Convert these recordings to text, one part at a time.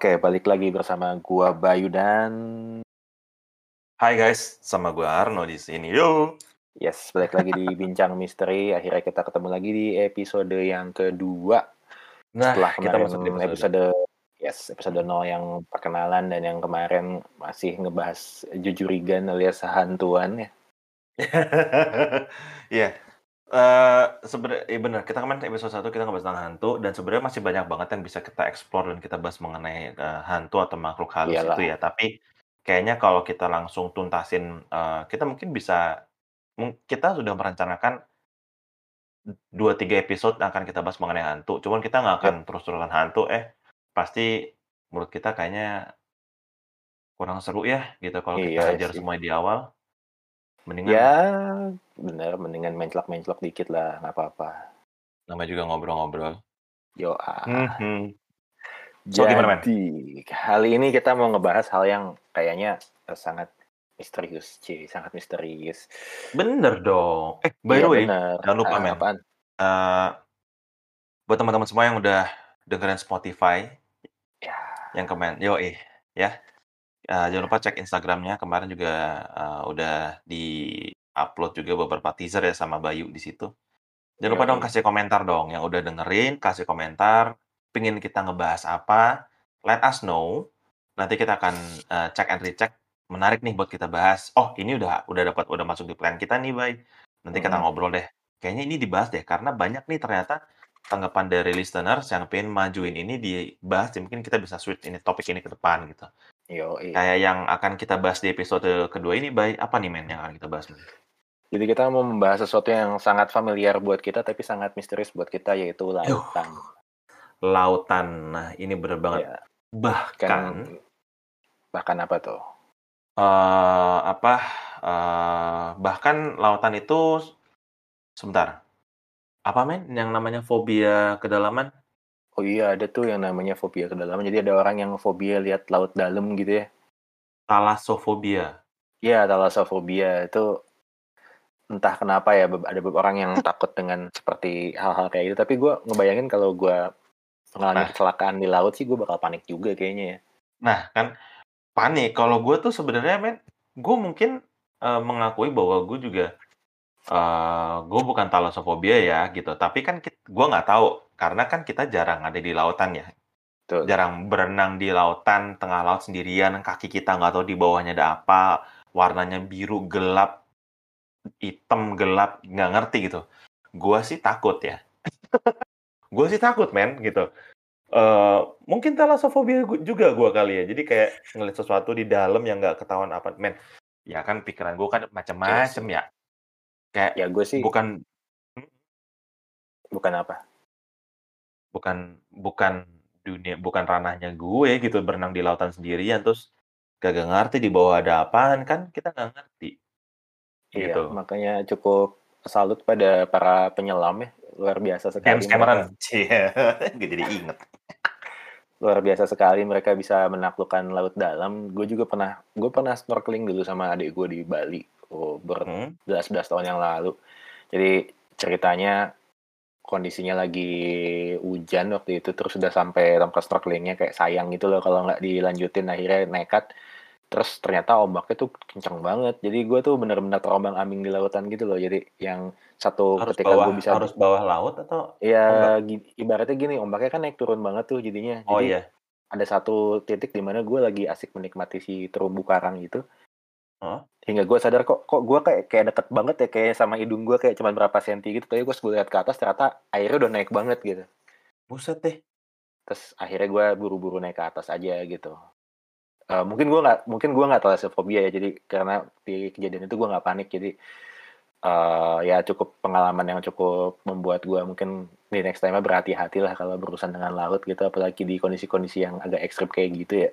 Oke, balik lagi bersama gua Bayu dan Hai guys, sama gua Arno di sini. Yo. yes, balik lagi di Bincang Misteri. Akhirnya kita ketemu lagi di episode yang kedua. Nah, Setelah kita masuk di episode. episode yes, episode 0 yang perkenalan dan yang kemarin masih ngebahas jujurigan alias hantuan ya. Iya. Eh sebenarnya iya benar, kita kemarin episode 1 kita ngebahas tentang hantu dan sebenarnya masih banyak banget yang bisa kita explore dan kita bahas mengenai eh, hantu atau makhluk halus Iyalah. itu ya. Tapi kayaknya kalau kita langsung tuntasin eh, kita mungkin bisa mung- kita sudah merencanakan dua tiga episode yang akan kita bahas mengenai hantu. Cuman kita nggak akan terus-terusan hantu eh pasti menurut kita kayaknya kurang seru ya gitu kalau kita Iya hajar sih. semua di awal. Mendingan Ya, bener mendingan menclok-menclok dikit lah, nggak apa-apa. namanya juga ngobrol-ngobrol. Yo, ah. Mhm. So, gimana, Men? Jadi, kali ini kita mau ngebahas hal yang kayaknya eh, sangat misterius, Ci, sangat misterius. Bener dong. Eh, by Iya, the way, bener. jangan lupa, Ah, men. apaan? eh, buat teman-teman semua yang udah dengerin Spotify, Ya, yang kemarin, yo eh, ya. Eh, jangan lupa cek Instagramnya. Kemarin juga eh, udah di-upload juga beberapa teaser ya sama Bayu di situ. Jangan lupa Yoi. dong kasih komentar dong. Yang udah dengerin, kasih komentar. Pingin kita ngebahas apa, let us know. Nanti kita akan eh, check and recheck. Menarik nih buat kita bahas. Oh, ini udah udah dapat udah masuk di plan kita nih, Bay. Nanti kita Mhm. ngobrol deh. Kayaknya ini dibahas deh karena banyak nih ternyata tanggapan dari listeners yang pengen majuin ini dibahas. Jadi mungkin kita bisa switch ini topik ini ke depan gitu. Yoi. Kayak yang akan kita bahas di episode kedua ini, Bay. Apa nih, men, yang akan kita bahas? Men? Jadi kita mau membahas sesuatu yang sangat familiar buat kita, tapi sangat misterius buat kita, yaitu lautan. Lautan. Nah, ini bener banget. Ya, Bahkan kan, bahkan apa tuh? eh apa eh bahkan lautan itu sebentar. Apa men yang namanya fobia kedalaman? Oh iya, ada tuh yang namanya fobia kedalaman. Jadi ada orang yang fobia lihat laut dalam gitu ya. Thalassofobia. Iya, thalassofobia itu entah kenapa ya ada beberapa orang yang takut dengan seperti hal-hal kayak gitu. Tapi gue ngebayangin kalau gue mengalami Nah. kecelakaan di laut sih gue bakal panik juga kayaknya ya. Nah, kan panik. Kalau gue tuh sebenarnya men, gue mungkin eh, mengakui bahwa gue juga eh gue bukan thalassofobia ya gitu. Tapi kan gue nggak tahu karena kan kita jarang ada di lautan ya. Tuh. jarang berenang di lautan tengah laut sendirian kaki kita nggak tahu di bawahnya ada apa warnanya biru gelap hitam gelap nggak ngerti gitu. Gua sih takut ya. Gua sih takut men gitu. Eh mungkin thalassofobia gu- juga gua kali ya. Jadi kayak ngeliat sesuatu di dalam yang nggak ketahuan apa. Men ya kan pikiran gua kan macem-macem ya. Kayak Ya gue sih bukan bukan apa. Bukan bukan dunia bukan ranahnya gue gitu berenang di lautan sendirian terus kagak ngerti di bawah ada apaan kan kita nggak ngerti Iya, gitu makanya cukup salut pada para penyelam ya. Luar biasa sekali. James. Cameron cie gue jadi inget luar biasa sekali mereka bisa menaklukkan laut dalam. Gue juga pernah, gue pernah snorkeling dulu sama adik gue di Bali, oh, Hmm, berbelas-belas tahun yang lalu. Jadi ceritanya kondisinya lagi hujan waktu itu, terus udah sampai tempat snorkelingnya kayak sayang gitu loh kalau nggak dilanjutin akhirnya nekat. Terus ternyata ombaknya tuh kenceng banget. Jadi gue tuh bener-bener terombang ambing di lautan gitu loh. Jadi yang satu harus ketika bawah gue bisa harus bawah laut atau Ya, gi- ibaratnya gini, ombaknya kan naik turun banget tuh jadinya. oh Jadi iya ada satu titik di mana gue lagi asik menikmati si terumbu karang itu. Hingga gue sadar kok kok gue kayak kayak deket banget ya kayak sama hidung gue kayak cuman berapa senti gitu. Tapi gue gue lihat ke atas ternyata airnya udah naik banget gitu. buset deh Terus akhirnya gue buru-buru naik ke atas aja gitu. Eh, mungkin gue nggak mungkin gue nggak thalassofobia ya jadi karena di kejadian itu gue nggak panik jadi eh ya cukup pengalaman yang cukup membuat gue mungkin di next time berhati-hati lah kalau berurusan dengan laut gitu apalagi di kondisi-kondisi yang agak ekstrim kayak gitu ya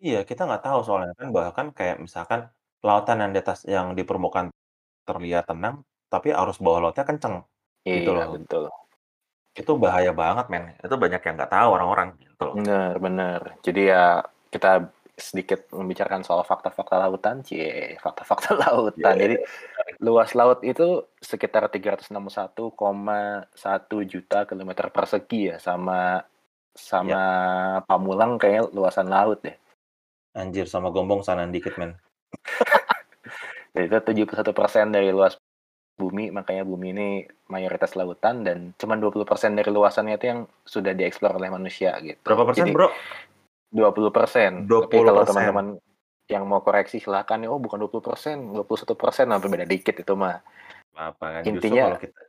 iya kita nggak tahu soalnya kan bahkan kayak misalkan lautan yang di atas yang di permukaan terlihat tenang tapi arus bawah lautnya kenceng Gitu iya loh. betul itu bahaya banget men itu banyak yang nggak tahu orang-orang gitu loh bener bener jadi ya kita sedikit membicarakan soal fakta-fakta lautan, cie, fakta-fakta lautan. Iya. Jadi luas laut itu sekitar 361,1 juta kilometer persegi ya, sama sama Pamulang kayak luasan laut deh. Anjir sama Gombong sana dikit men. Itu 71% dari luas bumi, makanya bumi ini mayoritas lautan dan cuma 20% dari luasannya itu yang sudah dieksplor oleh manusia gitu. Berapa persen, Jadi, Bro? 20 persen. 20%. Tapi kalau teman-teman yang mau koreksi silahkan ya, oh bukan 20 persen, 21 persen, sampai beda dikit itu mah. Apa kan? Intinya- kalau kita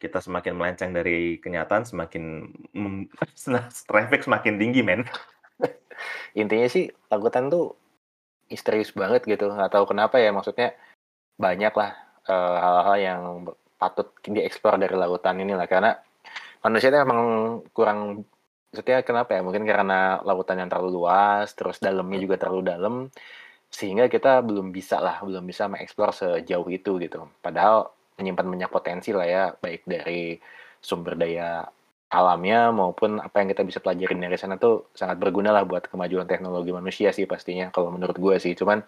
kita semakin melenceng dari kenyataan semakin mem- traffic semakin tinggi men. Intinya sih lautan tuh misterius banget gitu, nggak tahu kenapa ya, maksudnya banyak lah eh, hal-hal yang patut dieksplor dari lautan ini lah, karena manusia itu emang kurang, maksudnya kenapa ya, mungkin karena lautan yang terlalu luas, terus dalamnya juga terlalu dalam, sehingga kita belum bisa lah, belum bisa mengeksplor sejauh itu gitu. Padahal menyimpan banyak potensi lah ya, baik dari sumber daya alamnya maupun apa yang kita bisa pelajarin dari sana tuh sangat berguna lah buat kemajuan teknologi manusia sih pastinya kalau menurut gue sih. Cuman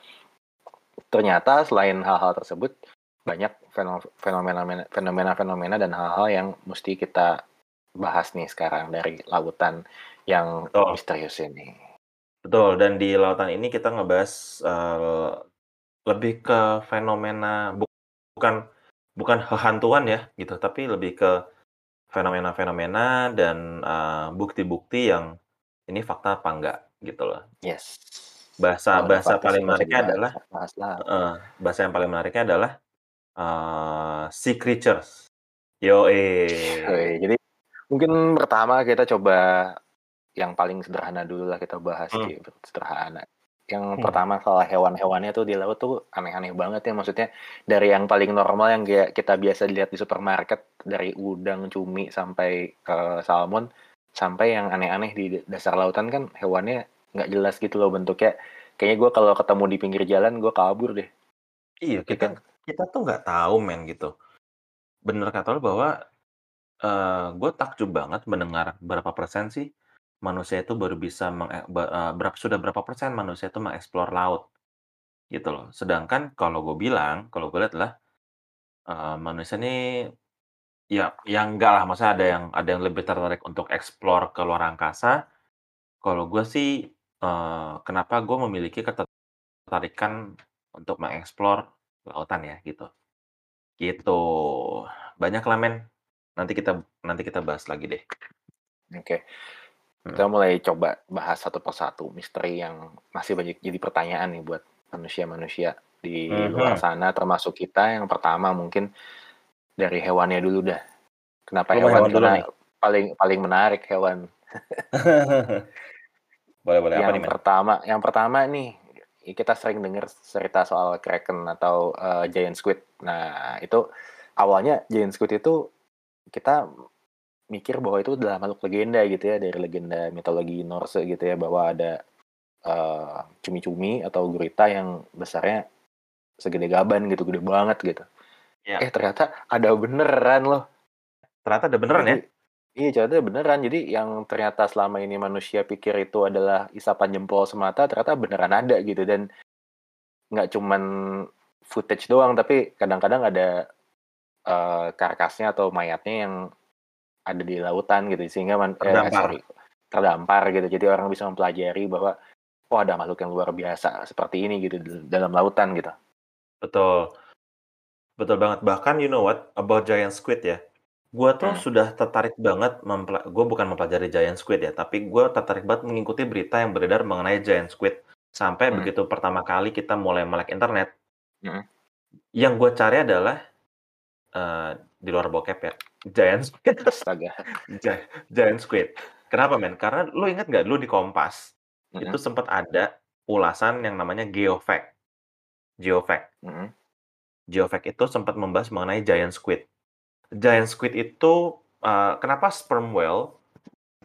ternyata selain hal-hal tersebut banyak feno- fenomena fenomena-fenomena dan hal-hal yang mesti kita bahas nih sekarang dari lautan yang Betul. misterius ini. Betul, dan di lautan ini kita ngebahas eh, lebih ke fenomena bu- bukan bukan kehantuan ya gitu, tapi lebih ke fenomena-fenomena dan eh, bukti-bukti yang ini fakta apa enggak gitu loh. Yes. Bahasa Kalau bahasa paling menariknya adalah eh, bahasa yang paling menariknya adalah eh, sea creatures. Yo Oke, jadi mungkin pertama kita coba yang paling sederhana dulu lah kita bahas Hmm. Sederhana. Yang Hmm. pertama soal hewan-hewannya tuh di laut tuh aneh-aneh banget ya maksudnya dari yang paling normal yang kayak kita biasa lihat di supermarket dari udang, cumi sampai eh, salmon sampai yang aneh-aneh di dasar lautan kan hewannya nggak jelas gitu loh bentuknya. Kayaknya gue kalau ketemu di pinggir jalan gue kabur deh. Iya, Ya kita kan? kita tuh nggak tahu men gitu. Bener kata lo bahwa eh gue takjub banget mendengar berapa persen sih manusia itu baru bisa eh, eh, berapa sudah berapa persen manusia itu mengeksplor laut gitu loh. Sedangkan kalau gue bilang, kalau gue lihat lah eh, manusia ini ya yang enggak lah, maksudnya ada yang ada yang lebih tertarik untuk eksplor ke luar angkasa. Kalau gue sih eh, kenapa gue memiliki ketertarikan untuk mengeksplor lautan ya gitu. Gitu. Banyak lah men. Nanti kita nanti kita bahas lagi deh. Oke. Hmm. Kita mulai coba bahas satu persatu misteri yang masih banyak jadi pertanyaan nih buat manusia-manusia di Mhm. luar sana termasuk kita. Yang pertama mungkin dari hewannya dulu dah. Kenapa hewan? hewan dulu nih? paling paling menarik hewan. boleh boleh apa yang nih men? pertama, yang pertama nih kita sering dengar cerita soal kraken atau eh, giant squid. Nah, itu awalnya giant squid itu kita mikir bahwa itu adalah makhluk legenda gitu ya dari legenda mitologi Norse gitu ya bahwa ada eh, cumi-cumi atau gurita yang besarnya segede gaban gitu, gede banget gitu. Ya. Eh ternyata ada beneran loh. Ternyata ada beneran ya? Iya, ternyata beneran. Jadi yang ternyata selama ini manusia pikir itu adalah isapan jempol semata, ternyata beneran ada gitu. Dan nggak cuman footage doang, tapi kadang-kadang ada eh, karkasnya atau mayatnya yang ada di lautan gitu. Sehingga man, eh, Terdampar. sorry, terdampar gitu. Jadi orang bisa mempelajari bahwa oh ada makhluk yang luar biasa seperti ini gitu dalam lautan gitu. Betul. Betul banget. Bahkan you know what about giant squid ya? Gua tuh Hmm. sudah tertarik banget gue bukan mempelajari giant squid ya, tapi gue tertarik banget mengikuti berita yang beredar mengenai giant squid. Sampai Hmm. begitu pertama kali kita mulai melek internet, Hmm. yang gue cari adalah eh, di luar bokep ya, giant squid. Astaga. Gi- giant squid. Kenapa men? Karena lu inget nggak dulu di Kompas Mm-mm. itu sempat ada ulasan yang namanya geofact. Geofact. Mm-mm. Geofact itu sempat membahas mengenai giant squid. Giant squid itu uh, kenapa sperm whale?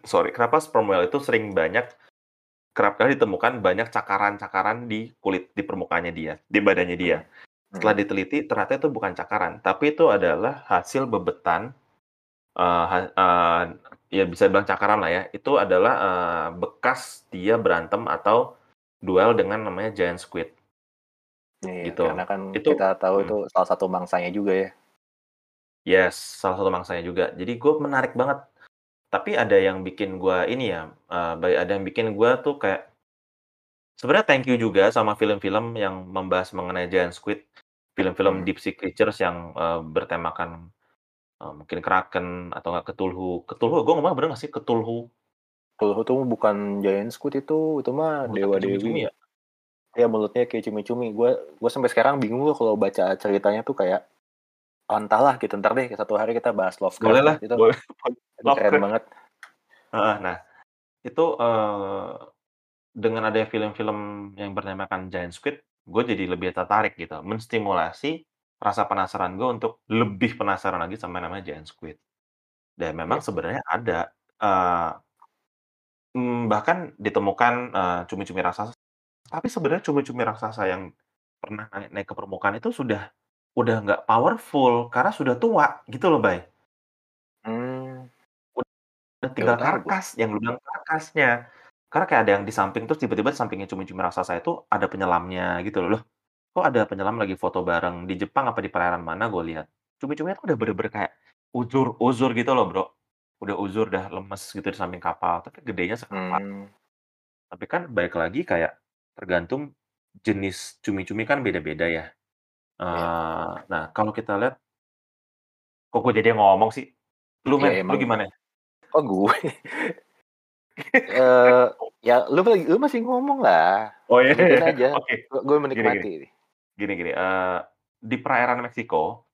Sorry, kenapa sperm whale itu sering banyak kerap kali ditemukan banyak cakaran-cakaran di kulit di permukaannya dia, di badannya dia. Setelah diteliti ternyata itu bukan cakaran, tapi itu adalah hasil bebetan uh, uh, ya bisa bilang cakaran lah ya. Itu adalah uh, bekas dia berantem atau duel dengan namanya giant squid. Iya, Gitu. karena kan Itu- kita tahu hmm. itu salah satu mangsanya juga ya. Yes, salah satu mangsanya juga. Jadi gue menarik banget. Tapi ada yang bikin gua ini ya, bay ada yang bikin gua tuh kayak sebenarnya thank you juga sama film-film yang membahas mengenai giant squid, film-film Hmm. deep sea creatures yang, eee, bertemakan, eee, mungkin kraken atau enggak Cthulhu. Cthulhu gua ngomongnya bener nggak sih? Cthulhu? Cthulhu tuh bukan giant squid itu, itu mah Mulutnya kayak cumi-cumi dewa-dewi. ya? Iya mulutnya kayak cumi-cumi. Gua gua sampai sekarang bingung loh kalau baca ceritanya tuh kayak, oh entahlah gitu, entar deh satu hari kita bahas Boleh Lovecraft lah, lah, itu boleh. itu keren Lovecraft. banget. Heeh, nah, itu, eee, dengan adanya film-film yang bertemakan giant squid, gue jadi lebih tertarik gitu, menstimulasi rasa penasaran gue untuk lebih penasaran lagi sama yang namanya giant squid. Dan memang Gitu. sebenarnya ada, eee mmm, bahkan ditemukan, eee, cumi-cumi raksasa. Tapi sebenarnya cumi-cumi raksasa yang pernah naik naik ke permukaan itu sudah udah nggak powerful karena sudah tua gitu loh, Bay. Mmm. Udah Baru tinggal tahu gua. karkas, yang lu bilang karkasnya. Karena kayak ada yang di samping terus tiba-tiba di sampingnya cumi-cumi raksasa itu ada penyelamnya gitu loh. Loh, kok ada penyelam lagi foto bareng di Jepang apa di perairan mana gue lihat. Cumi-cuminya tuh udah bener-bener kayak uzur-uzur gitu loh, Bro. Udah uzur, udah lemes gitu di samping kapal, tapi gedenya sekapal. Mmm. Tapi kan balik lagi kayak tergantung jenis cumi-cumi kan beda-beda ya. Iya. Eee, nah kalau kita lihat Kok gue jadi ngomong sih? Lu, Ya men, lu emang gimana? oh gue? Eee, ya lu lagi lu masih ngomong lah, Oh ya, lanjutin aja, oke. gue gue Gini gini. Gini gini, eee, di perairan Meksiko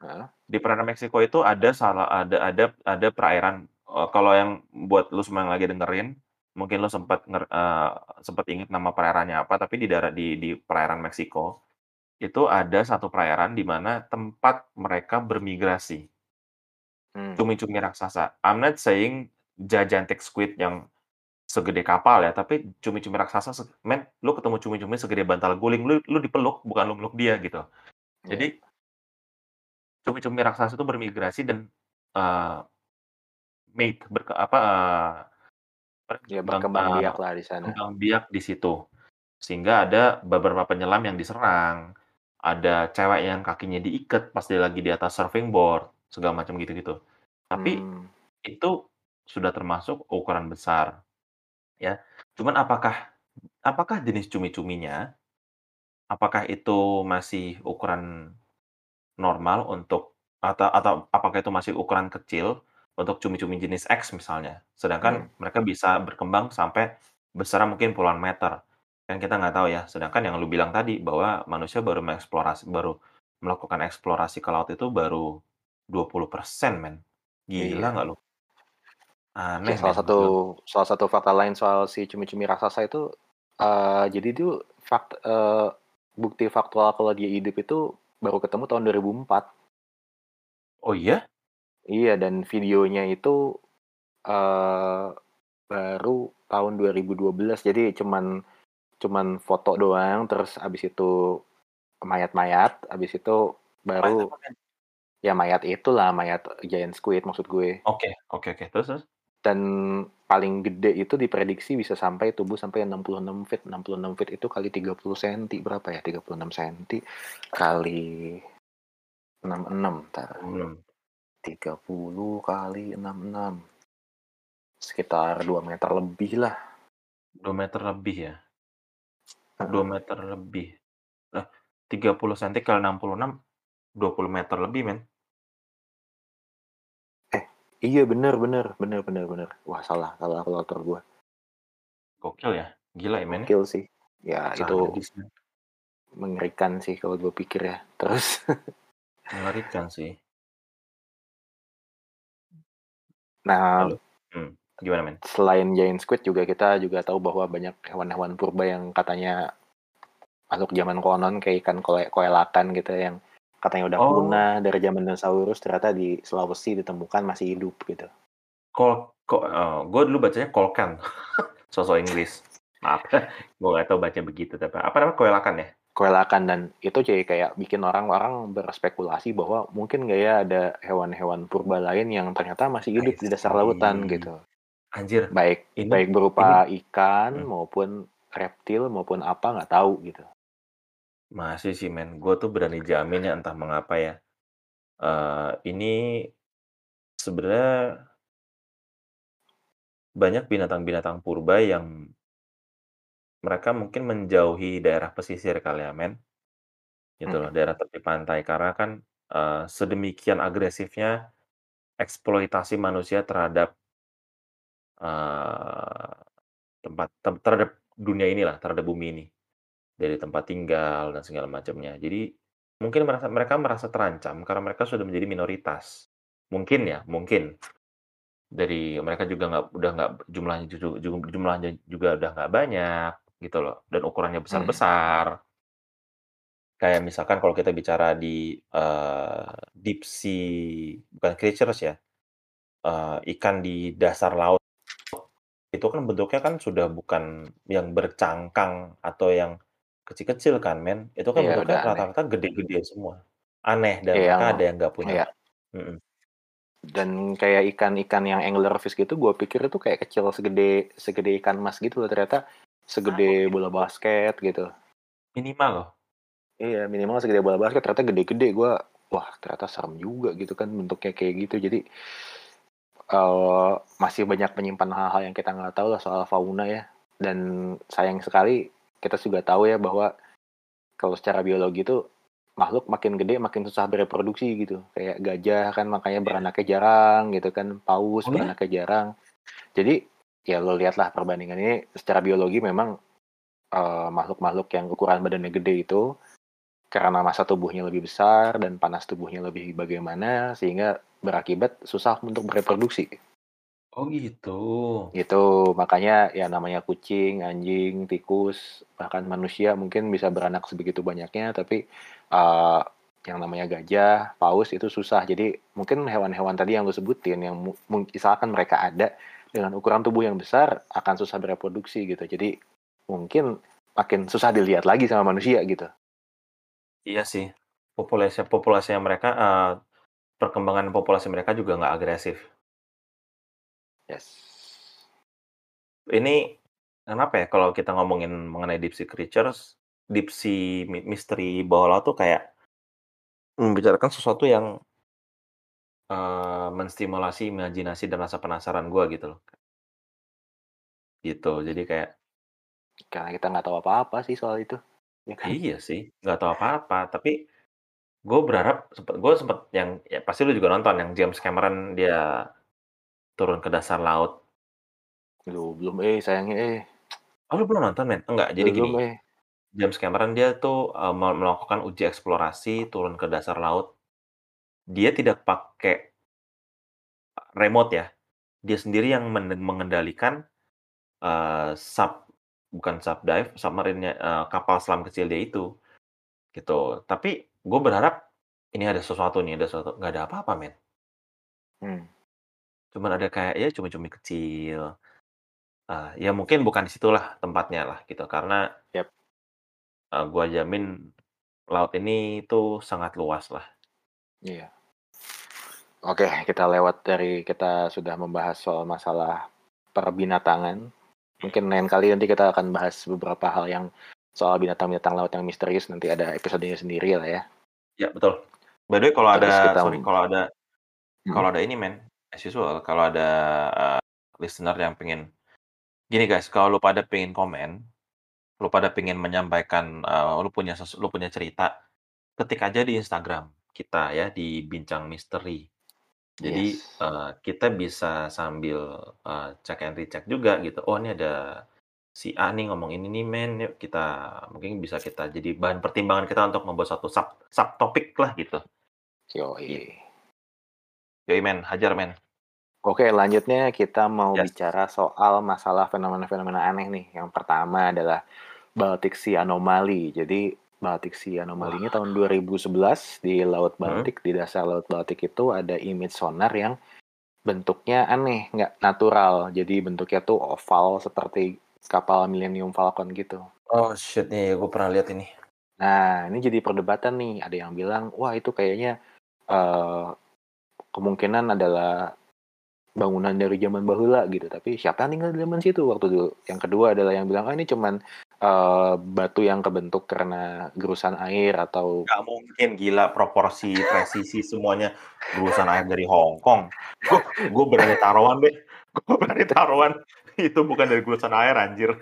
Heeh. di perairan Meksiko itu ada salah ada ada ada perairan, eee, kalau yang buat lu semua yang lagi dengerin, mungkin lu sempet nger eee, sempet inget nama perairannya apa, tapi di daerah di di perairan Meksiko, itu ada satu perairan di mana tempat mereka bermigrasi. Mmm. Cumi-cumi raksasa. I'm not saying gigantic squid yang segede kapal ya, tapi cumi-cumi raksasa men, lu ketemu cumi-cumi segede bantal guling, lu lu dipeluk, bukan lu meluk dia gitu. Iya. Jadi cumi-cumi raksasa itu bermigrasi dan, eee mate, berke apa, eee, Ya berkembang, eee, biak lah di sana. berkembang biak di situ. Sehingga ada beberapa penyelam yang diserang, ada cewek yang kakinya diikat pas dia lagi di atas surfing board, segala macam gitu-gitu. Tapi Mmm. itu sudah termasuk ukuran besar, ya. Cuman apakah apakah jenis cumi-cuminya, apakah itu masih ukuran normal untuk atau atau apakah itu masih ukuran kecil untuk cumi-cumi jenis X misalnya, sedangkan Mmm. mereka bisa berkembang sampai besarnya mungkin puluhan meter. Kan kita nggak tahu ya, sedangkan yang lu bilang tadi bahwa manusia baru mengeksplorasi baru melakukan eksplorasi ke laut itu baru 20%, men. Gila Iya. nggak lu? Aneh, salah satu salah satu fakta lain soal si cumi-cumi raksasa itu, eee, jadi itu fakt eee, bukti faktual kalau dia hidup itu baru ketemu tahun 2004. Oh iya? Iya, dan videonya itu, eee, baru tahun 2012. Jadi cuman cuman foto doang, terus habis itu mayat-mayat, habis itu Mayat baru apa, men? ya mayat itulah, mayat giant squid maksud gue. Oke oke oke, terus terus? Dan paling gede itu diprediksi bisa sampai tumbuh sampai 66 feet. 66 feet itu kali 30 senti, berapa ya, 36 senti kali 66, entar. Belum. 30 kali 66. Sekitar 2 meter lebih lah. 2 meter lebih ya? 2 Heeh. meter lebih. Lah, 30 senti kali 66, 20 meter lebih, men. Iya bener bener bener bener bener. Wah salah salah kalkulator gua. Gokil ya, gila ya, men, ya. Gokil sih. Ya itu Sadis, men. mengerikan sih kalau gue pikir ya. Terus Mengerikan sih. Nah? Hmm, gimana, men? selain giant squid juga kita juga tahu bahwa banyak hewan-hewan purba yang katanya makhluk zaman konon kayak ikan koe koelakan gitu yang katanya udah Oh. punah dari zaman dinosaurus ternyata di Sulawesi ditemukan masih hidup gitu. Kol ko eee, gue dulu bacanya kolkan. So-so Inggris. Maaf, gue nggak tahu baca begitu, tapi apa namanya, koelakan ya? Koelakan dan itu jadi kayak bikin orang-orang berspekulasi bahwa mungkin nggak ya ada hewan-hewan purba lain yang ternyata masih hidup di dasar lautan gitu. Anjir, Baik ini baik berupa ini ikan hmm. maupun reptil maupun apa nggak tahu gitu. Masih sih, men. Gue tuh berani jamin ya entah mengapa ya, eee, ini sebenarnya banyak binatang-binatang purba yang mereka mungkin menjauhi daerah pesisir kali ya, men. Gitu loh, Mhm. daerah tepi pantai karena kan, eee, sedemikian agresifnya eksploitasi manusia terhadap eee, tempat tem terhadap dunia inilah, terhadap bumi ini. Dari tempat tinggal dan segala macamnya. Jadi, mungkin merasa mereka merasa terancam karena mereka sudah menjadi minoritas. Mungkin ya, mungkin. Dari mereka juga nggak udah nggak jumlahnya ju ju jumlahnya juga udah nggak banyak, gitu loh, dan ukurannya Mhm. besar-besar. Kayak misalkan kalau kita bicara di, eee, deep sea bukan creatures ya, eee, ikan di dasar laut, itu kan bentuknya kan sudah bukan yang bercangkang atau yang kecil-kecil kan, men. Itu kan Iya, bentuknya udah aneh. rata-rata gede-gede semua. Aneh dan Iya, ada yang nggak punya iya. mhm. Dan kayak ikan-ikan yang anglerfish gitu, gue pikir itu kayak kecil segede segede ikan mas gitu loh, ternyata segede bola basket gitu. Minimal loh. Iya, minimal segede bola basket, ternyata gede-gede. Gua, wah ternyata serem juga gitu kan bentuknya kayak gitu. Jadi, eee, masih banyak menyimpan hal-hal yang kita nggak tahu lah soal fauna ya. Dan sayang sekali kita juga tahu ya bahwa kalau secara biologi itu makhluk makin gede makin susah bereproduksi gitu. Kayak gajah kan makanya Iya. beranaknya jarang gitu kan, paus Oh ya? beranaknya jarang. Jadi, ya lo lihatlah perbandingan ini secara biologi memang, eee, makhluk-makhluk yang ukuran badannya gede itu, karena massa tubuhnya lebih besar dan panas tubuhnya lebih bagaimana, sehingga berakibat susah untuk bereproduksi. Oh gitu. Gitu, makanya ya namanya kucing, anjing, tikus, bahkan manusia mungkin bisa beranak sebegitu banyaknya, tapi, eee, yang namanya gajah, paus itu susah. Jadi mungkin hewan-hewan tadi yang lu sebutin yang misalkan mereka ada dengan ukuran tubuh yang besar, akan susah bereproduksi gitu. Jadi mungkin makin susah dilihat lagi sama manusia gitu. Iya sih. Populasi populasinya mereka, eee, perkembangan populasi mereka juga nggak agresif. Yes. Ini, kenapa ya kalau kita ngomongin mengenai deep sea creatures, deep sea mi misteri bawah laut tuh kayak membicarakan sesuatu yang eee, menstimulasi imajinasi dan rasa penasaran gua gitu loh. Gitu, jadi kayak Karena kita nggak tahu apa-apa sih soal itu, ya kan? Iya sih, nggak tahu apa-apa, tapi gue berharap sempet gue sempet yang ya pasti lu juga nonton yang James Cameron dia turun ke dasar laut. Aduh, belum eh, sayangnya eh. Oh, lu belum nonton, men? Enggak, jadi gini, Belum eh. James Cameron dia tuh, me melakukan uji eksplorasi turun ke dasar laut. Dia tidak pakai remote ya, dia sendiri yang men mengendalikan, eee, sub bukan subdive, submarine-nya, eee, kapal selam kecil dia itu, gitu. Tapi gue berharap ini ada sesuatu nih, ada sesuatu, nggak ada apa-apa, men. Hmm. Cuman ada kayak ya cumi-cumi kecil. Eee, ya mungkin bukan di situlah tempatnya lah gitu, karena Yap. eee, gua jamin laut ini tuh sangat luas lah. Iya. Oke, kita lewat dari kita sudah membahas soal masalah perbinatangan. Mungkin lain kali nanti kita akan bahas beberapa hal yang soal binatang-binatang laut yang misterius, nanti ada episodenya sendiri lah ya. Ya, betul. By the way kalau Terus ada kita sorry, kalau ada Mhm. kalau ada ini, men, as usual, kalau ada, eee, listener yang pengen gini guys, kalau lu pada pengen komen, lu pada pengen menyampaikan, eee, lu punya lu punya cerita, ketik aja di Instagram kita ya, di Bincang Misteri. Jadi, Yes. eee, kita bisa sambil, eee, cek and recheck juga gitu, "Oh, ini ada si A nih ngomong ini nih, men, yuk kita mungkin bisa kita jadi bahan pertimbangan kita untuk membuat satu sub subtopik lah," gitu. Yoi. Yoi, men, hajar, men. Oke, lanjutnya kita mau Yes. bicara soal masalah fenomena-fenomena aneh nih. Yang pertama adalah Baltic Sea Anomaly. Jadi Baltic Sea Anomaly ini Wah. tahun 2011 di Laut Mhm. Baltik, di dasar Laut Baltik itu ada image sonar yang bentuknya aneh, nggak natural. Jadi bentuknya tuh oval seperti kapal Millennium Falcon gitu. Oh, shit, nih, gue pernah lihat ini. Nah, ini jadi perdebatan nih. Ada yang bilang, wah itu kayaknya eee, kemungkinan adalah bangunan dari zaman bahula gitu. Tapi siapa yang tinggal di zaman situ waktu dulu? Yang kedua adalah yang bilang, "Ah, ini cuman eee, batu yang kebentuk karena gerusan air atau" Nggak mungkin, gila, proporsi, presisi, semuanya gerusan air dari Hong Kong. Gue gue berani taruhan deh, Gue berani taruhan itu bukan dari gulusan air anjir.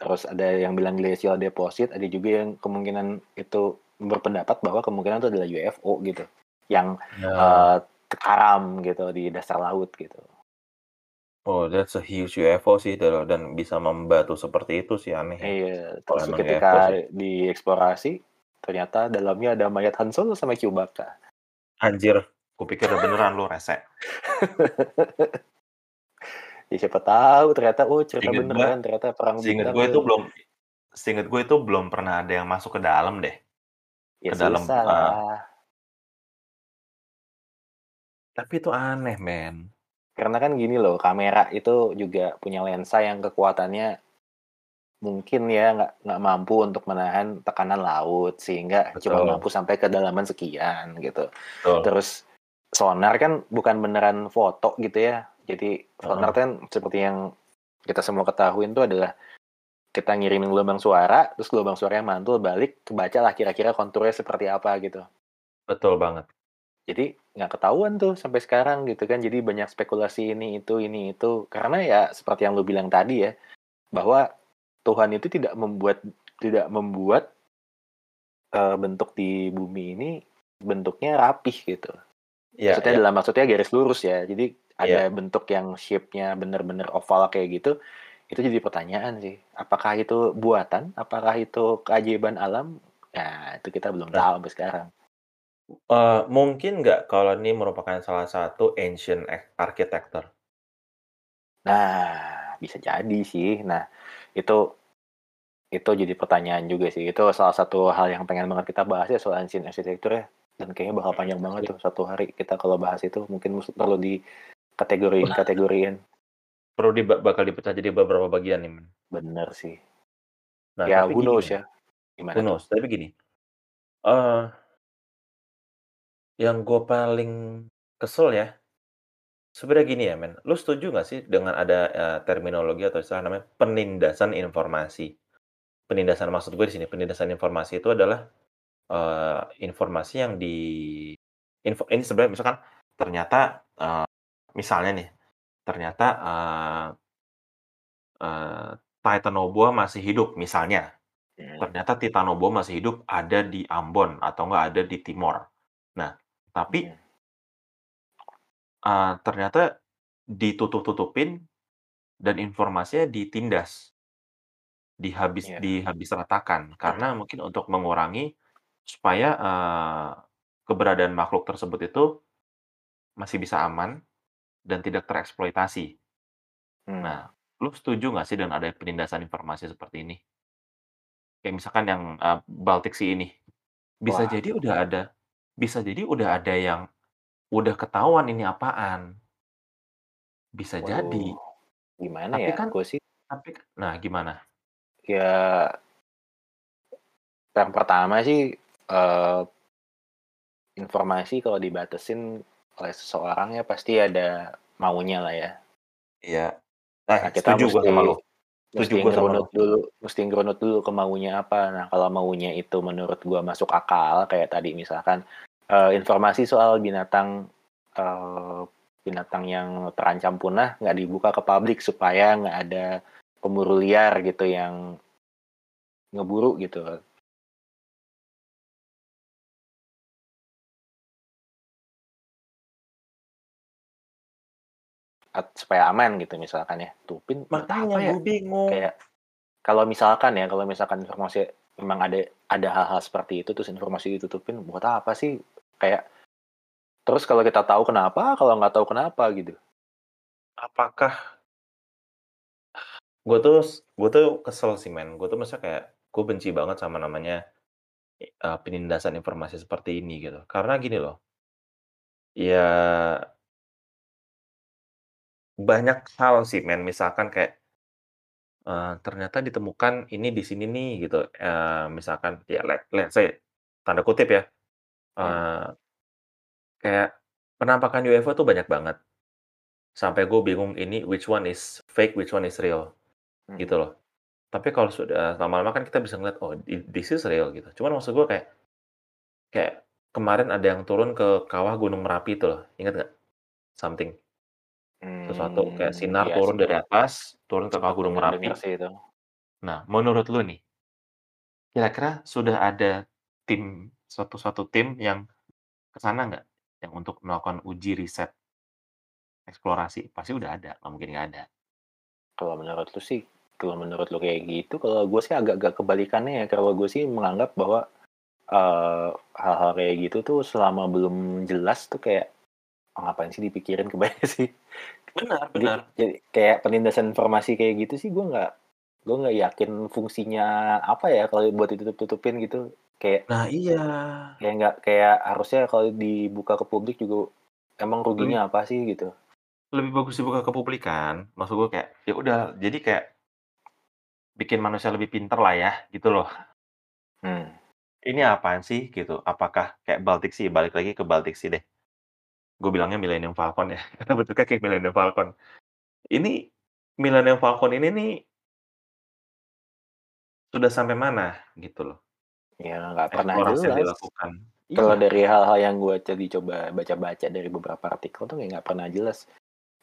Terus ada yang bilang glacial deposit, ada juga yang kemungkinan itu berpendapat bahwa kemungkinan itu adalah UFO gitu, yang Ya. eh, karam gitu di dasar laut gitu. Oh, that's a huge UFO sih dan dan bisa membatu seperti itu sih aneh ya. Iya, terus emang ketika UFO sih. dieksplorasi ternyata dalamnya ada mayat Han Solo sama Chewbacca. Anjir, kupikir udah beneran lu rese. Ya siapa tahu ternyata oh cerita Seinget gue, beneran ternyata perang bintang gue itu belum, seinget gue itu belum pernah ada yang masuk ke dalam deh. Ya Ke dalam, eh, lah. Tapi itu aneh men. Karena kan gini loh, kamera itu juga punya lensa yang kekuatannya mungkin ya nggak nggak mampu untuk menahan tekanan laut sehingga cuma Betul. mampu sampai kedalaman sekian gitu. Betul. Terus sonar kan bukan beneran foto gitu ya. Jadi sonar kan seperti yang kita semua ketahui itu adalah kita ngirimin gelombang suara, terus gelombang suaranya mantul balik, kebaca lah kira-kira konturnya seperti apa gitu. Betul banget. Jadi nggak ketahuan tuh sampai sekarang gitu kan. Jadi banyak spekulasi ini itu ini itu karena ya seperti yang lu bilang tadi ya bahwa Tuhan itu tidak membuat tidak membuat eh, bentuk di bumi ini bentuknya rapih gitu. Iya, maksudnya iya. dalam maksudnya garis lurus ya. Jadi ada Iya. bentuk yang shape-nya bener-bener oval kayak gitu. Itu jadi pertanyaan sih. Apakah itu buatan? Apakah itu keajaiban alam? Nah, itu kita belum Nah. tahu sampai sekarang. Eh, mungkin nggak kalau ini merupakan salah satu ancient ar- architecture? Nah, bisa jadi sih. Nah, itu itu jadi pertanyaan juga sih. Itu salah satu hal yang pengen banget kita bahas ya soal ancient architecture ya. Dan kayaknya bakal panjang banget tuh satu hari kita kalau bahas itu mungkin mus- perlu di kategoriin kategoriin. Perlu di, bakal dipecah jadi beberapa bagian nih. men. Bener sih. Nah, ya, tapi who gini, knows ya. Gimana? Who tuh? knows? Tapi gini, eh yang gue paling kesel ya, sebenarnya gini ya men, lu setuju nggak sih dengan ada eh, terminologi atau istilah namanya penindasan informasi? Penindasan maksud gue di sini, penindasan informasi itu adalah eh, informasi yang di info ini sebenarnya misalkan ternyata eh, misalnya nih, ternyata eh, eh, Titanoboa masih hidup misalnya. Hmm. ternyata Titanoboa masih hidup ada di Ambon atau enggak ada di Timor. Nah, tapi uh, ternyata ditutup-tutupin dan informasinya ditindas, dihabis Iya. dihabis ratakan karena mungkin untuk mengurangi supaya uh, keberadaan makhluk tersebut itu masih bisa aman dan tidak tereksploitasi. Hmm. Nah, lu setuju nggak sih dengan ada penindasan informasi seperti ini? Kayak misalkan yang uh, Baltic Sea ini, bisa Wah. jadi udah ada, bisa jadi udah ada yang udah ketahuan ini apaan. Bisa jadi. Waduh. Gimana Tapi ya? kan- Gue sih Tapi, nah gimana? ya yang pertama sih eh, informasi kalau dibatasin oleh seseorang ya pasti ada maunya lah ya. Iya. Nah, Nah, kita setuju gua mesti sama lu. Mesti sama ngerunut dulu, mesti ngerunut dulu ke maunya apa. Nah, kalau maunya itu menurut gua masuk akal kayak tadi misalkan eh, informasi soal binatang eh, binatang yang terancam punah nggak dibuka ke publik supaya nggak ada pemburu liar gitu yang ngeburu gitu. Supaya aman gitu misalkan ya. Tupin buat Makanya apa ya? gue bingung. kayak kalau misalkan ya kalau misalkan informasi memang ada ada hal-hal seperti itu terus informasi ditutupin buat apa sih kayak terus kalau kita tahu kenapa kalau nggak tahu kenapa gitu Apakah gue tuh gue tuh kesel sih men. Gue tuh masa kayak gue benci banget sama namanya eh, penindasan informasi seperti ini gitu. Karena gini loh. Ya banyak hal sih men. Misalkan kayak eh, ternyata ditemukan ini di sini nih gitu. Eh, misalkan ya let, let's say tanda kutip ya. eh, kayak penampakan UFO tuh banyak banget. Sampai gue bingung ini which one is fake, which one is real Hmm. gitu loh. Tapi kalau sudah lama-lama kan kita bisa ngeliat oh this is real gitu. Cuman maksud gue kayak kayak kemarin ada yang turun ke kawah Gunung Merapi itu loh. Ingat nggak? Something. Sesuatu kayak Mmm, sinar iya turun sih. dari atas, turun ke kawah Gunung Merapi. sih itu. Nah, menurut lu nih kira-kira sudah ada tim suatu suatu tim yang ke sana nggak? Yang untuk melakukan uji riset eksplorasi? Pasti udah ada, nggak mungkin nggak ada. Kalau menurut lu sih kalau menurut lu kayak gitu, kalau gue sih agak-agak kebalikannya ya, kalau gue sih menganggap bahwa, eee, hal-hal kayak gitu tuh selama belum jelas tuh kayak, oh ngapain sih dipikirin, kebayang sih. Benar benar. jadi kayak penindasan informasi kayak gitu sih gue nggak gue nggak yakin fungsinya apa ya kalau buat ditutup-tutupin gitu. Kayak Nah iya. kayak nggak kayak harusnya kalau dibuka ke publik juga emang Lebih ruginya apa sih gitu. lebih bagus dibuka ke publik kan. Maksud gue kayak, ya udah jadi kayak bikin manusia lebih pinter lah ya, gitu loh. Hmm. Ini apaan sih gitu? Apakah kayak Baltic Sea, balik lagi ke Baltic Sea deh. Gue bilangnya Millennium Falcon ya, karena bentuknya kayak Millennium Falcon. Ini Millennium Falcon ini nih sudah sampai mana gitu loh. Ya nggak pernah Eksplorasi yang jelas. dilakukan. Kalau Iya. dari hal-hal yang gue tadi coba baca-baca dari beberapa artikel tuh nggak pernah jelas.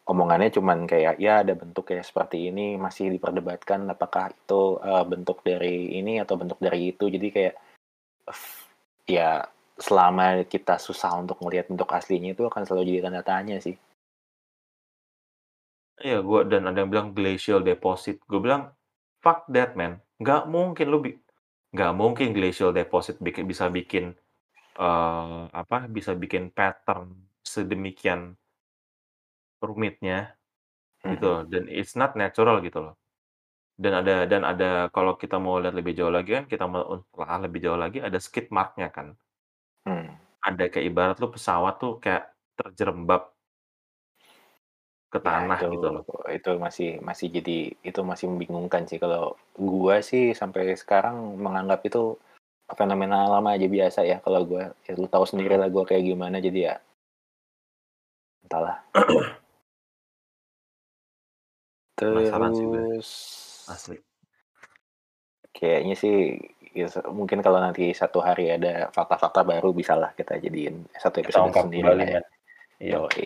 Omongannya cuman kayak ya ada bentuk kayak seperti ini masih diperdebatkan apakah itu uh, bentuk dari ini atau bentuk dari itu. Jadi kayak ya selama kita susah untuk melihat bentuk aslinya itu akan selalu jadi tanda tanya sih. Iya, gue dan ada yang bilang glacial deposit. Gue bilang fuck that man. Nggak mungkin lu bi nggak mungkin glacial deposit bikin bisa bikin uh, apa bisa bikin pattern sedemikian rumitnya gitu loh dan it's not natural gitu loh. Dan ada dan ada kalau kita mau lihat lebih jauh lagi kan kita mau telah lebih jauh lagi ada skid mark-nya kan. Hmm. Ada kayak ibarat lu pesawat tuh kayak terjerembab ke Ya tanah itu gitu loh. itu masih masih jadi itu masih membingungkan sih kalau gua sih sampai sekarang menganggap itu fenomena alam aja biasa ya kalau gua ya lu tahu sendiri Mhm. lah gua kayak gimana jadi ya entahlah. Penasaran sih gue. Terus Asli. kayaknya sih ya, mungkin kalau nanti satu hari ada fakta-fakta baru bisalah kita jadiin satu Kita episode ungkap sendiri kembali lah ya. men. Iya. Yoi.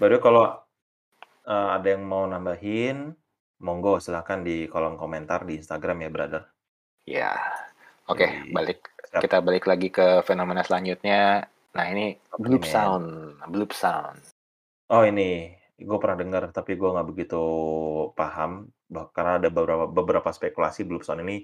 Baru kalau uh, ada yang mau nambahin, monggo silahkan di kolom komentar di Instagram ya brother. Ya. Oke, Yoi. balik Siap. kita balik lagi ke fenomena selanjutnya. Nah, ini bloop sound, bloop sound. Oh ini, gue pernah dengar tapi gue nggak begitu paham bah- karena ada beberapa beberapa spekulasi bloop sound ini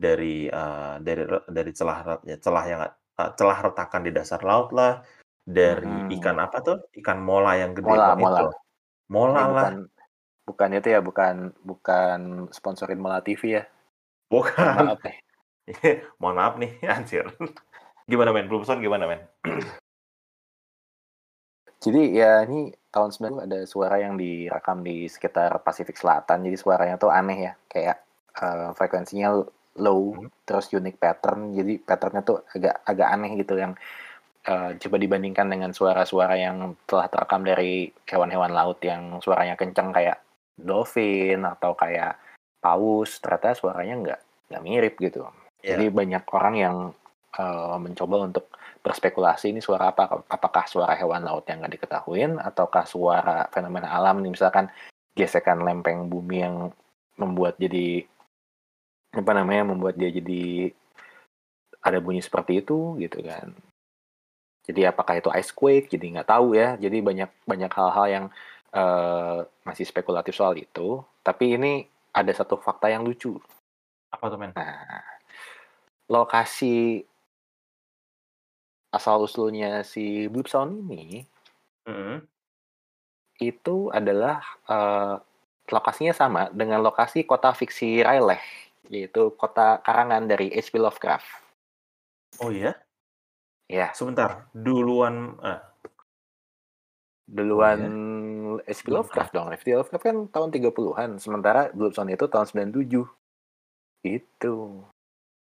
dari uh, dari dari celah ya, celah yang uh, celah retakan di dasar laut lah, dari Mhm. ikan apa tuh? Ikan mola yang gede Mola, banget itu mola. Mola Ini lah, bukan bukan itu ya, bukan bukan sponsorin Mola TV ya. Bukan. maaf nih. Mohon maaf nih, anjir. Gimana men? Sound gimana men? Jadi ya ini tahun 90 ada suara yang direkam di sekitar Pasifik Selatan. Jadi suaranya tuh aneh ya, kayak eh, frekuensinya low, Hmm. terus unique pattern. Jadi patternnya tuh agak agak aneh gitu yang eh, coba dibandingkan dengan suara-suara yang telah terekam dari hewan-hewan laut yang suaranya kenceng kayak dolphin atau kayak paus. Ternyata suaranya nggak nggak mirip gitu. Iya. Jadi banyak orang yang eh, mencoba untuk berspekulasi ini suara apa? Apakah suara hewan laut yang nggak diketahuin ataukah suara fenomena alam nih misalkan gesekan lempeng bumi yang membuat jadi apa namanya membuat dia jadi ada bunyi seperti itu gitu kan. Jadi apakah itu ice quake? Jadi nggak tahu ya. Jadi banyak banyak hal-hal yang eh, masih spekulatif soal itu. Tapi ini ada satu fakta yang lucu. Apa tuh men? Nah, lokasi asal usulnya si bloop sound ini Mhm. itu adalah eh, lokasinya sama dengan lokasi kota fiksi Ryleh, yaitu kota karangan dari H.P. Lovecraft. Oh iya? Ya, Sebentar, duluan eh, duluan H.P. Belum Lovecraft dong. H.P. Lovecraft kan tahun 30-an, sementara Blood Sound itu tahun 97. Itu.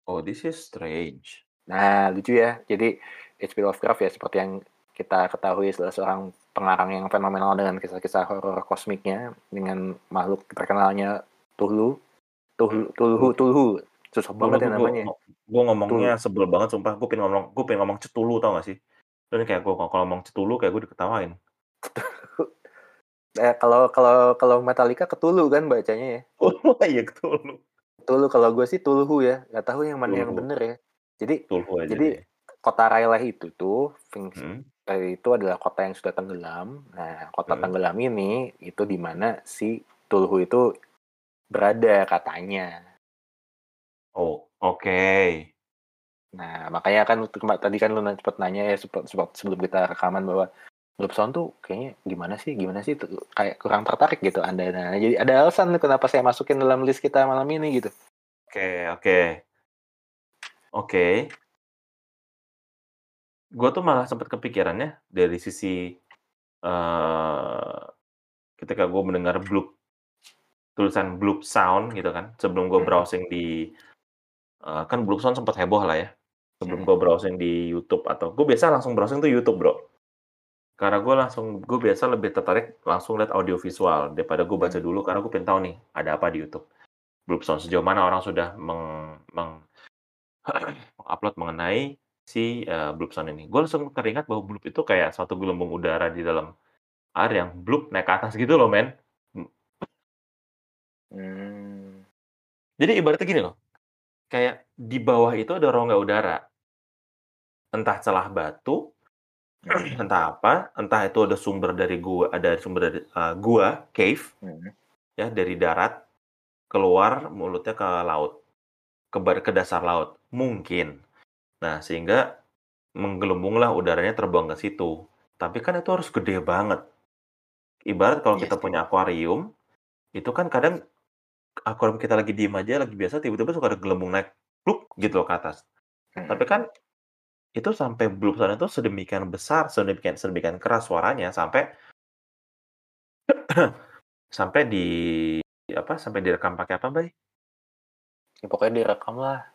Oh, this is strange. Nah, lucu ya. Jadi H.P. Lovecraft ya seperti yang kita ketahui adalah seorang pengarang yang fenomenal dengan kisah-kisah horor kosmiknya dengan makhluk terkenalnya Tulu. Tulu, Tulhu, Tulhu. Susah banget ya namanya. Gue ngomongnya sebel banget, sumpah. Gue pengen ngomong, gue pengen ngomong cetulu tau gak sih? Dan kayak gue kalau ngomong cetulu kayak gue diketawain. Eh, kalau kalau kalau Metallica Ketulu kan bacanya ya. Oh iya Cthulhu. Tulu kalau gue sih Tulhu ya, nggak tahu yang mana yang Tulhu. bener ya. Jadi Cthulhu aja jadi deh. kota Rayleigh itu tuh Hmm. itu adalah kota yang sudah tenggelam. Nah, kota Hmm. tenggelam ini itu di mana si Tulhu itu berada katanya. Oh, oke. Nah, makanya kan tadi kan lu sempat nanya ya sebelum kita rekaman bahwa Loop Sound tuh kayaknya gimana sih, gimana sih, Tuh, kayak kurang tertarik gitu Anda. Nah, jadi ada alasan kenapa saya masukin dalam list kita malam ini gitu. Oke, oke. Oke. Gue tuh malah sempat kepikirannya dari sisi eh ketika gue mendengar bloop tulisan bloop sound gitu kan sebelum gue Hmm. browsing di eh, kan bloop sound sempat heboh lah ya sebelum Hmm. gue browsing di YouTube atau gue biasa langsung browsing tuh YouTube bro karena gue langsung gue biasa lebih tertarik langsung lihat audio visual daripada gue baca Hmm. dulu karena gue pengen tahu nih ada apa di YouTube bloop sound sejauh mana orang sudah meng, meng upload mengenai si eh, bloop sound ini gue langsung teringat bahwa bloop itu kayak suatu gelembung udara di dalam air yang bloop naik ke atas gitu loh men Hmm. jadi ibaratnya gini loh kayak di bawah itu ada rongga udara. Entah celah batu entah apa entah itu ada sumber dari gua ada sumber dari eh, gua cave Hmm. ya dari darat keluar mulutnya ke laut ke bar- ke dasar laut. Mungkin. Nah sehingga menggelembunglah udaranya terbang ke situ. Tapi kan itu harus gede banget. Ibarat kalau Iya kita punya akuarium itu kan kadang akuarium kita lagi diem aja lagi biasa tiba-tiba suka ada gelembung naik pluk gitu loh ke atas Hmm. tapi kan itu sampai bloop sound itu sedemikian besar sedemikian sedemikian keras suaranya sampai sampai di apa sampai direkam pakai apa bay Ya, pokoknya direkam lah.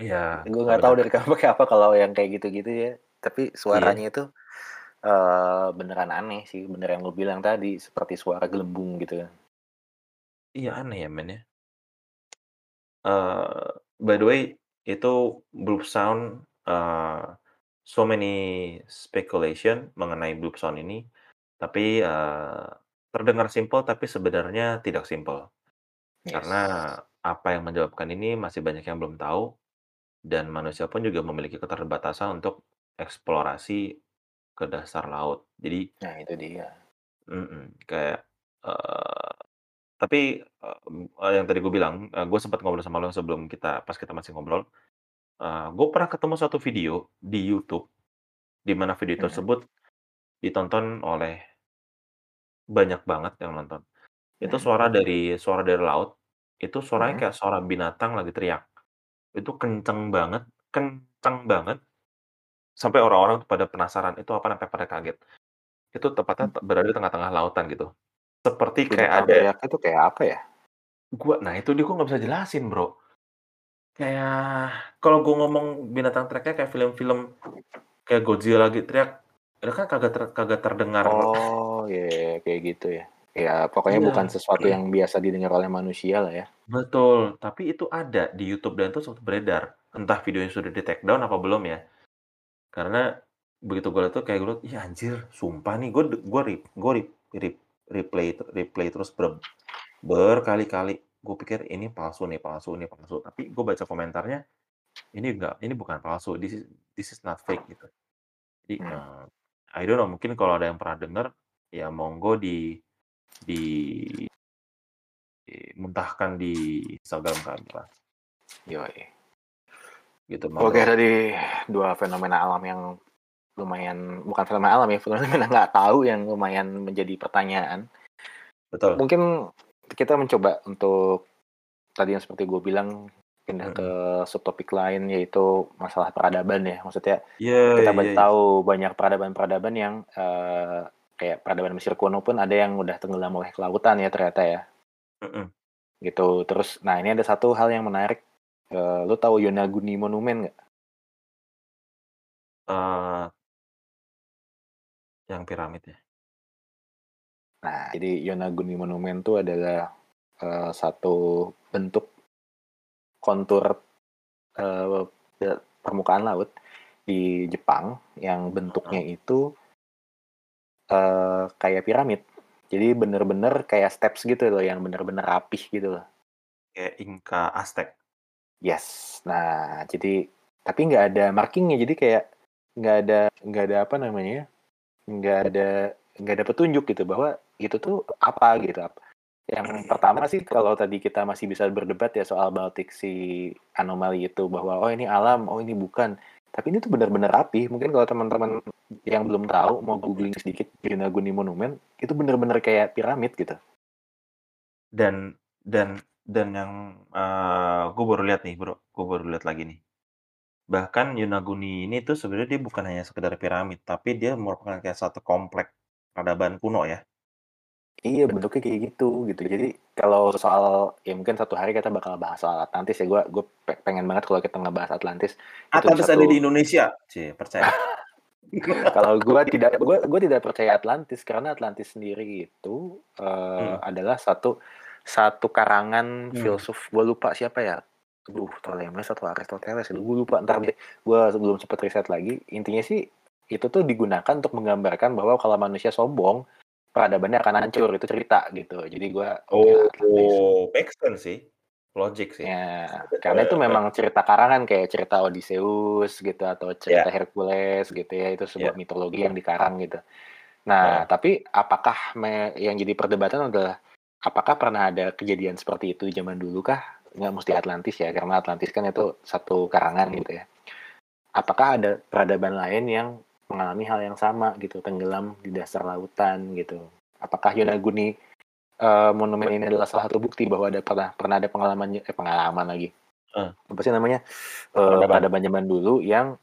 Iya, Gue nggak tahu direkam pakai apa kalau yang kayak gitu-gitu ya. Tapi suaranya itu eh beneran aneh sih, bener yang lu bilang tadi, seperti suara gelembung gitu. Iya aneh ya men ya. Eh, by the way, itu bloop sound eh, so many speculation mengenai bloop sound ini, tapi eh, terdengar simple tapi sebenarnya tidak simple. Yes. Karena apa yang menyebabkan ini masih banyak yang belum tahu dan manusia pun juga memiliki keterbatasan untuk eksplorasi ke dasar laut. Jadi Nah itu dia. Mm-mm, kayak tapi eh, yang tadi gue bilang, gue sempat ngobrol sama lo sebelum kita pas kita masih ngobrol. eh gue pernah ketemu satu video di YouTube di mana video Mhm. tersebut ditonton oleh banyak banget yang nonton. Itu Mhm. suara dari suara dari laut. Itu suaranya Mhm. kayak suara binatang lagi teriak. Itu kenceng banget, kenceng banget. Sampai orang-orang pada penasaran itu apa sampai pada kaget. Itu tepatnya te- berada di tengah-tengah lautan gitu. Seperti kayak ada itu kayak apa ya? gua nah itu dia gua nggak bisa jelasin, Bro. Kayak kalau gua ngomong binatang teriaknya kayak film-film kayak Godzilla lagi teriak, itu kan kagak ter- kagak terdengar. Oh iya iya, kayak gitu ya. Ya pokoknya Iya. bukan sesuatu yang biasa didengar oleh manusia lah ya. Betul, tapi itu ada di YouTube dan itu sempat beredar. Entah videonya sudah di take down apa belum ya. Karena begitu gue lihat tuh kayak gue liat, iya anjir, sumpah nih gue gue rip, gue rip, rip, replay replay terus ber, berkali-kali. Gue pikir ini palsu nih, palsu ini palsu. Tapi gue baca komentarnya, ini enggak, ini bukan palsu. This is this is not fake gitu. Jadi eh, I don't know, mungkin kalau ada yang pernah denger, ya monggo di di muntahkan di Instagram kami lah. Yoi. Gitu, Oke Bro. tadi dua fenomena alam yang lumayan bukan fenomena alam ya fenomena nggak tahu yang lumayan menjadi pertanyaan. Betul. Mungkin kita mencoba untuk tadi yang seperti gue bilang pindah ke subtopik lain yaitu masalah peradaban ya. Maksudnya Iya, kita baru iya. tahu banyak peradaban-peradaban yang eh, kayak peradaban Mesir kuno pun ada yang udah tenggelam oleh kelautan ya ternyata ya. Gitu. Terus nah ini ada satu hal yang menarik. Eh, lu tahu Yonaguni Monumen nggak? Eh, yang piramid ya. Nah, jadi Yonaguni Monumen itu adalah eh, satu bentuk kontur de- permukaan laut di Jepang yang bentuknya itu eh, kayak piramid. Jadi bener-bener kayak steps gitu loh, yang bener-bener rapih gitu loh. Kayak Inka, Aztec. Yes. Nah, jadi tapi nggak ada markingnya, jadi kayak nggak ada nggak ada apa namanya, nggak ada nggak ada petunjuk gitu bahwa itu tuh apa gitu. Yang pertama sih kalau tadi kita masih bisa berdebat ya soal Baltic si anomali itu bahwa oh ini alam, oh ini bukan. Tapi ini tuh benar-benar rapi. Mungkin kalau teman-teman yang belum tahu mau googling sedikit Yonaguni Monument itu benar-benar kayak piramid gitu. Dan dan dan yang uh, gue baru lihat nih bro, gue baru lihat lagi nih. Bahkan Yonaguni ini tuh sebenarnya dia bukan hanya sekedar piramid, tapi dia merupakan kayak satu komplek peradaban kuno ya. Iya bentuknya kayak gitu gitu. Jadi kalau soal ya mungkin satu hari kita bakal bahas soal Atlantis ya. Gue gue pengen banget kalau kita ngebahas Atlantis. Atlantis satu... ada di Indonesia, sih percaya. kalau gue tidak gue gue tidak percaya Atlantis karena Atlantis sendiri itu uh, hmm. adalah satu satu karangan hmm. filsuf gue lupa siapa ya Aduh, Ptolemies atau Aristoteles, gue lupa. Ntar deh, gue sebelum sempat riset lagi. Intinya sih, itu tuh digunakan untuk menggambarkan bahwa kalau manusia sombong, peradabannya akan hancur itu cerita gitu jadi gue oh, oh make sense sih logic sih ya karena itu memang cerita karangan kayak cerita Odysseus gitu atau cerita yeah. Hercules gitu ya itu sebuah yeah. mitologi yang dikarang gitu nah yeah. tapi apakah yang jadi perdebatan adalah apakah pernah ada kejadian seperti itu zaman dulu kah nggak mesti Atlantis ya karena Atlantis kan itu satu karangan gitu ya. Apakah ada peradaban lain yang mengalami hal yang sama gitu tenggelam di dasar lautan gitu? Apakah Yonaguni uh, monumen ini adalah salah satu bukti bahwa ada pernah pernah ada pengalaman eh, pengalaman lagi. Uh. apa sih namanya? Uh, peradaban. zaman dulu yang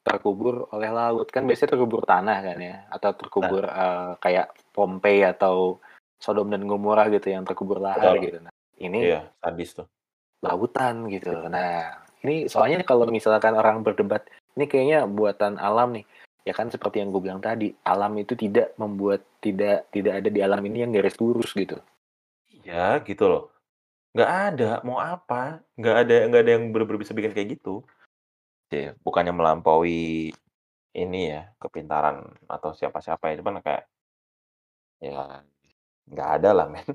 terkubur oleh laut. Kan biasanya terkubur tanah kan ya atau terkubur nah. uh, kayak Pompei atau Sodom dan Gomora gitu yang terkubur lahar Betul. gitu. nah ini iya, sadis tuh. lautan gitu. Nah ini soalnya kalau misalkan orang berdebat ini kayaknya buatan alam nih. Ya kan seperti yang gue bilang tadi alam itu tidak membuat tidak tidak ada di alam ini yang garis lurus gitu. Ya gitu loh. Nggak ada mau apa? Nggak ada nggak ada yang benar-benar bisa bikin kayak gitu. Ya bukannya melampaui ini ya kepintaran atau siapa-siapa itu kan kayak ya nggak ada lah men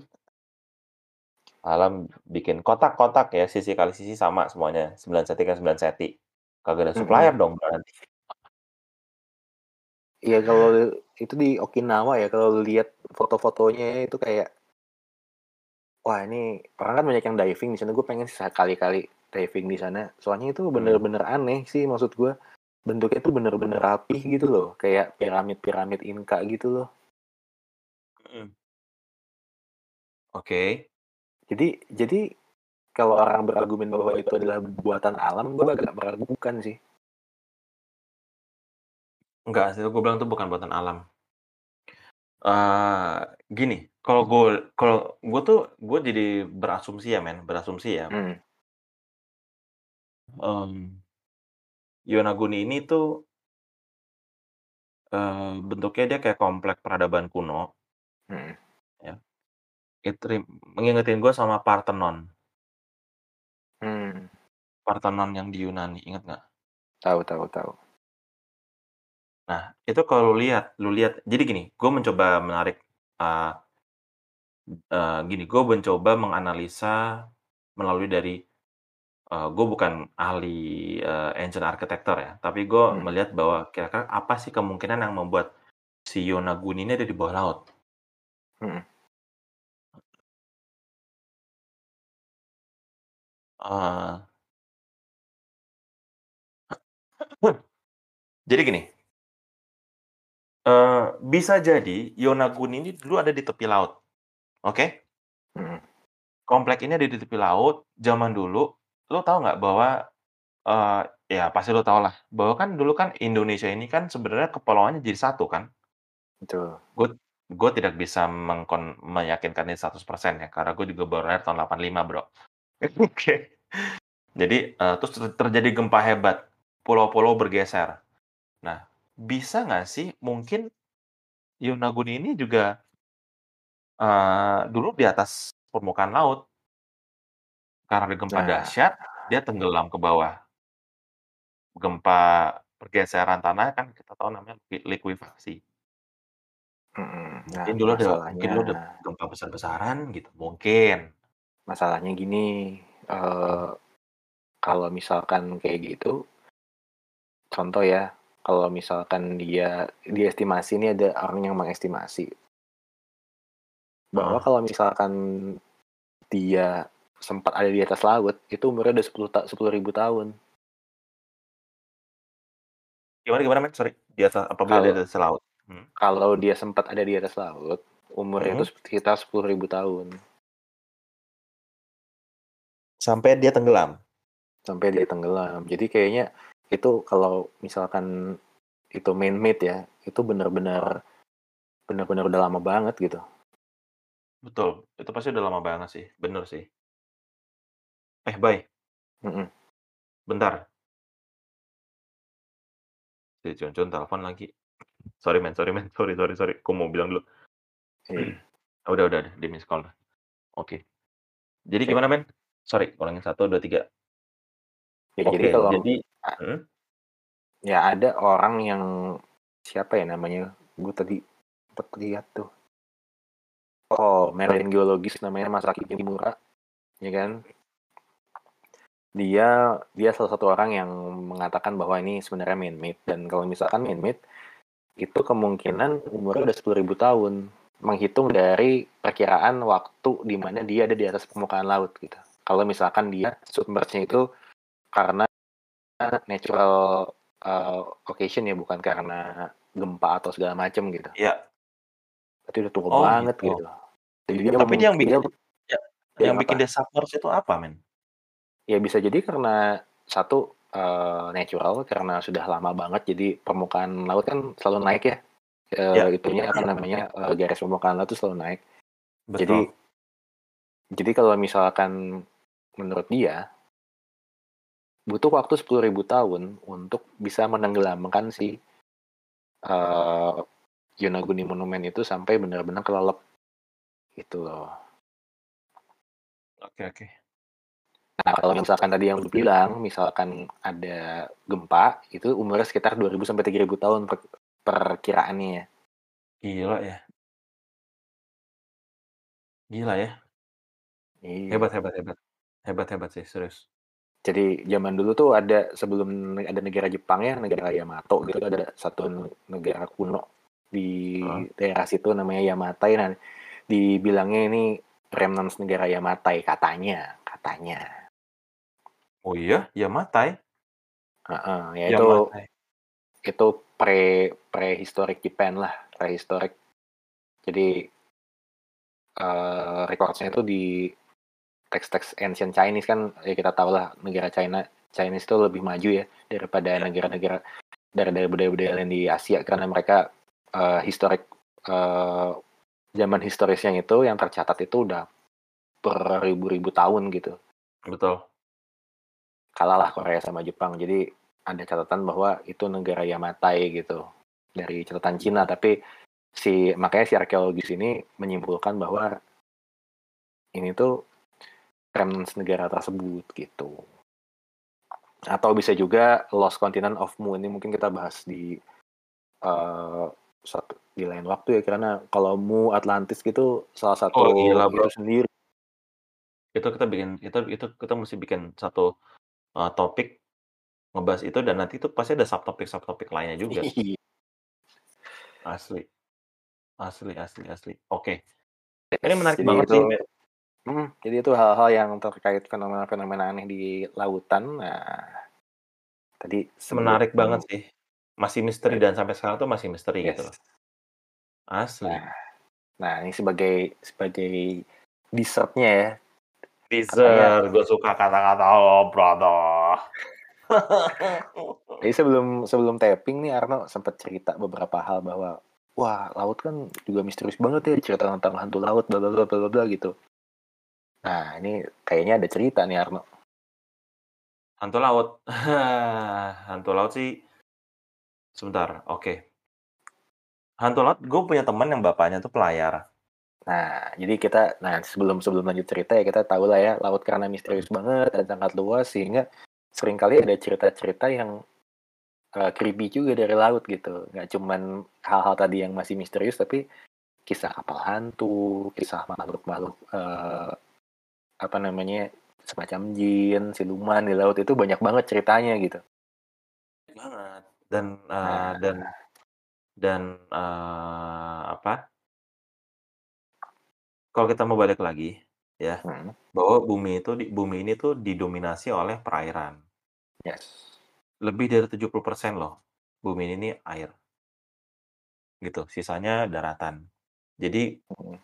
alam bikin kotak-kotak ya sisi kali sisi sama semuanya 9 seti kan 9 seti. Kagak ada supplier dong berarti. Iya kalau itu di Okinawa ya kalau lihat foto-fotonya itu kayak wah ini orang kan banyak yang diving di sana gue pengen sekali-kali diving di sana. Soalnya itu bener-bener aneh sih maksud gue bentuknya itu bener-bener rapih gitu loh kayak piramid-piramid Inka gitu loh. Oke. okay. Jadi jadi kalau orang berargumen bahwa itu adalah buatan alam, gue agak meragukan sih. Enggak sih, gue bilang itu bukan buatan alam. Uh, gini, kalau gue kalau gue tuh gue jadi berasumsi ya men, berasumsi ya. Hmm. Um, Yonaguni ini tuh uh, bentuknya dia kayak komplek peradaban kuno. Hmm. Itu mengingetin gue sama Parthenon. Hmm. Parthenon yang di Yunani, ingat nggak? Tahu tahu tahu. Nah, itu kalau lu lihat lu lihat jadi gini, gue mencoba menarik, uh, uh, gini, gue mencoba menganalisa melalui dari, uh, gue bukan ahli, uh, ancient architecture ya, tapi gue hmm. melihat bahwa kira-kira apa sih kemungkinan yang membuat si Yonaguni ini ada di bawah laut. Hmm. Uh, jadi gini uh, bisa jadi Yonaguni ini dulu ada di tepi laut, oke? Hmm. Komplek ini ada di tepi laut, zaman dulu, lo tahu nggak bahwa, uh, ya pasti lo tau lah, bahwa kan dulu kan Indonesia ini kan sebenarnya kepulauannya jadi satu kan? Betul. Gue gue tidak bisa mengkon meyakinkan ini 100% ya, karena gue juga baru lahir tahun 85 Bro. Oke. Jadi, uh, terus terjadi gempa hebat, pulau-pulau bergeser. Nah, bisa nggak sih mungkin Yonaguni ini juga uh, dulu di atas permukaan laut. Karena ada gempa Nah. dahsyat, dia tenggelam ke bawah. Gempa pergeseran tanah kan kita tahu namanya likuifaksi. Mhm. Nah, Mungkin dulu ada mungkin dulu ada gempa besar-besaran gitu, mungkin. Masalahnya gini, eee, kalau misalkan kayak gitu contoh ya, kalau misalkan dia diestimasi ini ada orang yang mengestimasi bahwa Heeh. kalau misalkan dia sempat ada di atas laut, itu umurnya udah 10 ta 10.000 tahun. Gimana gimana, Men? Sorry, di atas apabila dia Kalau di atas laut? Mhm. kalau dia sempat ada di atas laut, umurnya itu Mhm. sekitar 10.000 tahun. Sampai dia tenggelam? Sampai dia tenggelam. Jadi kayaknya itu kalau misalkan itu man-made ya, itu benar-benar benar-benar udah lama banget gitu. Betul, itu pasti udah lama banget sih, bener sih. Eh, Bay. Mhm. Bentar. Si John-John telepon lagi. Sorry, men sorry, men. Sorry sorry sorry. Aku mau bilang dulu. Iya. Udah udah, di miss call. Oke. Jadi Oke. gimana, Men? Sorry, ulangin 1, 2, 3. Ya, Oke, jadi kalau jadi a mhm? ya ada orang yang siapa ya namanya, gue tadi sempet lihat tuh. Oh, marine geologis namanya Masaki Kimura, ya kan. Dia dia salah satu orang yang mengatakan bahwa ini sebenarnya man-made dan kalau misalkan man-made, itu kemungkinan umurnya udah 10.000 tahun, menghitung dari perkiraan waktu di mana dia ada di atas permukaan laut gitu. Kalau misalkan dia submerge-nya itu karena natural, eee, occasion ya, bukan karena gempa atau segala macam gitu. Iya. Berarti udah tua Oh, banget gitu. gitu. Jadi dia Tapi dia yang bikin dia ya yang bikin apa? dia submerge itu apa, Men? Ya bisa jadi karena satu, eee, natural karena sudah lama banget jadi permukaan laut kan selalu naik ya, Ya. eee, itunya apa namanya, eee, garis permukaan laut tuh selalu naik. Jadi Betul. jadi kalau misalkan menurut dia butuh waktu 10.000 tahun untuk bisa menenggelamkan si, eee, Yonaguni Monument itu sampai benar-benar kelelep. Gitu loh. Oke oke. Nah, kalau misalkan tadi yang lu bilang, misalkan ada gempa, itu umurnya sekitar 2000 sampai 3000 tahun per perkiraannya ya. Gila ya. Gila ya. Iya. Hebat hebat hebat. Hebat hebat sih, serius. Jadi zaman dulu tuh ada sebelum ada negara Jepang ya, negara Yamato gitu ada satu negara kuno di Heeh. daerah situ namanya Yamatai. Nah, dibilangnya ini remnants negara Yamatai katanya, katanya. Oh iya? Yamatai? Heeh, ya itu Yamatai. itu pre prehistoric Japan lah, prehistoric. Jadi eee, records-nya itu di teks-teks ancient Chinese kan ya kita tahu lah negara China Chinese itu lebih maju ya daripada Iya. negara-negara dari dari budaya-budaya lain di Asia karena mereka eee, historic eee, zaman historisnya itu yang tercatat itu udah beribu-ribu tahun gitu. Betul. Kalah lah Korea sama Jepang. Jadi ada catatan bahwa itu negara Yamatai gitu dari catatan Cina, tapi si makanya si arkeologis ini menyimpulkan bahwa ini tuh remnants negara tersebut gitu. Atau bisa juga Lost Continent of Mu ini mungkin kita bahas di eee, satu di lain waktu ya karena kalau Mu Atlantis gitu salah satu Oh, gila, Bro. itu sendiri. Itu kita bikin itu itu kita mesti bikin satu, eee, topik ngebahas itu dan nanti itu pasti ada subtopik-subtopik lainnya juga. Iya. Asli. Asli asli asli. Oke. Ini Yes, menarik jadi banget itu sih. Mhm, jadi itu hal-hal yang terkait fenomena-fenomena aneh di lautan. Nah, tadi Menarik banget sih. Masih misteri dan sampai sekarang tuh masih misteri gitu loh. Asli. Nah nah ini sebagai sebagai dessert-nya ya. Katanya Teaser, gue suka kata-kata lo, brother. Jadi sebelum sebelum tapping nih Arno sempat cerita beberapa hal bahwa, "Wah, laut kan juga misterius banget ya, cerita tentang hantu laut bla bla bla bla bla bla," gitu. Nah, ini kayaknya ada cerita nih Arno. Hantu laut. Hantu laut sih sebentar, oke. Hantu laut, gue punya teman yang bapaknya tuh pelayar. Nah, jadi kita nah sebelum sebelum lanjut cerita ya kita tahu lah ya, laut karena misterius banget dan sangat luas sehingga sering kali ada cerita-cerita yang uh, creepy juga dari laut gitu. Nggak cuman hal-hal tadi yang masih misterius, tapi kisah kapal hantu, kisah makhluk-makhluk uh, apa namanya semacam jin, siluman di laut itu banyak banget ceritanya gitu. Banget. Dan uh, nah. dan dan uh, apa? Kalau kita mau balik lagi ya, hmm. bahwa bumi itu di bumi ini tuh didominasi oleh perairan. Yes. Lebih dari 70% loh bumi ini air. Gitu, sisanya daratan. Jadi hmm.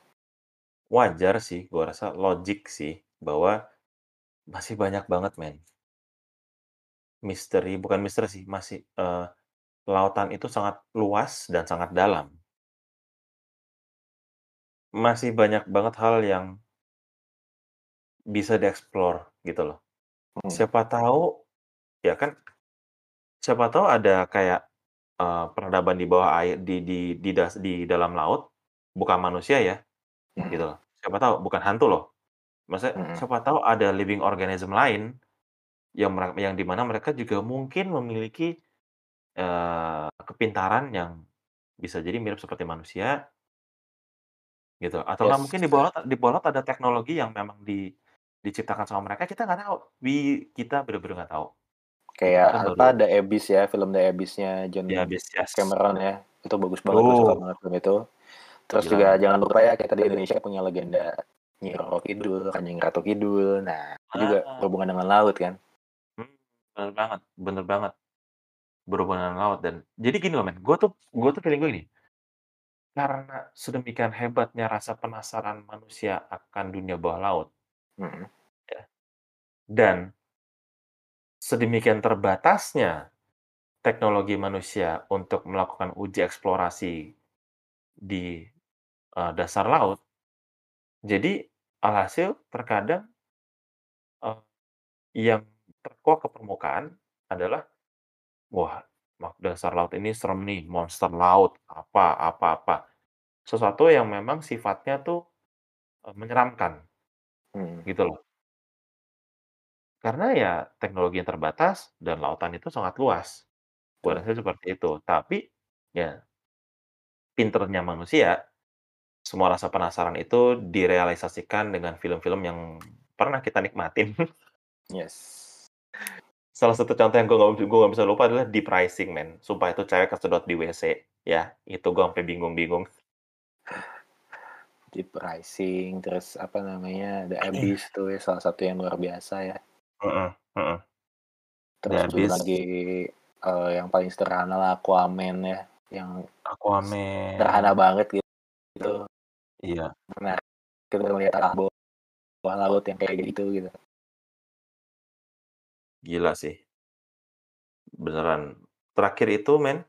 wajar sih, gua rasa logik sih bahwa masih banyak banget men. Misteri, bukan misteri sih, masih uh, lautan itu sangat luas dan sangat dalam. Masih banyak banget hal yang bisa dieksplor gitu loh. Hmm. Siapa tahu ya kan siapa tahu ada kayak, uh, peradaban di bawah air di di di das di dalam laut, bukan manusia ya, hmm. gitu loh. Siapa tahu bukan hantu loh. Maksudnya hmm. siapa tahu ada living organism lain yang yang di mana mereka juga mungkin memiliki, uh, kepintaran yang bisa jadi mirip seperti manusia Gitu, atau nggak mungkin di bawah di bawah ada teknologi yang memang di diciptakan sama mereka, kita nggak tahu. We kita bener-bener nggak tahu. Kayak apa, baru The Abyss ya, film The Abyss-nya John The Abyss, yes. Cameron ya, itu bagus banget, oh. suka banget film itu. Terus Gila. juga jangan lupa ya, kita di Indonesia punya legenda Nyi Roro Kidul, Kanjeng Ratu Kidul, nah itu juga ah. berhubungan dengan laut kan. Hmm, bener banget bener banget. Berhubungan dengan laut dan jadi gini loh men, gue tuh gue tuh feeling gue ini karena sedemikian hebatnya rasa penasaran manusia akan dunia bawah laut, hmm. ya, dan sedemikian terbatasnya teknologi manusia untuk melakukan uji eksplorasi di uh, dasar laut, jadi alhasil terkadang uh, yang terkuak ke permukaan adalah, wah dasar laut ini serem nih, monster laut, apa apa apa. Sesuatu yang memang sifatnya tuh, menyeramkan. Hmm. Gitu loh. Karena ya teknologi yang terbatas dan lautan itu sangat luas. Gue rasa seperti itu. Tapi, ya pinternya manusia, semua rasa penasaran itu direalisasikan dengan film-film yang pernah kita nikmatin. Yes. Salah satu contoh yang gue gak, gue gak bisa lupa adalah deep pricing, men. Sumpah itu cewek kesedot di WC. Ya, itu gue sampai bingung-bingung. Deep pricing, terus apa namanya, The Abyss tuh ya, salah satu yang luar biasa ya. Uh -uh, uh -uh. Terus belum lagi uh, yang paling sederhana lah Aquaman ya, yang Aquaman. sederhana banget gitu. Iya. Nah, kita melihat alam bawah laut yang kayak gitu gitu. Gila sih. Beneran. Terakhir itu, men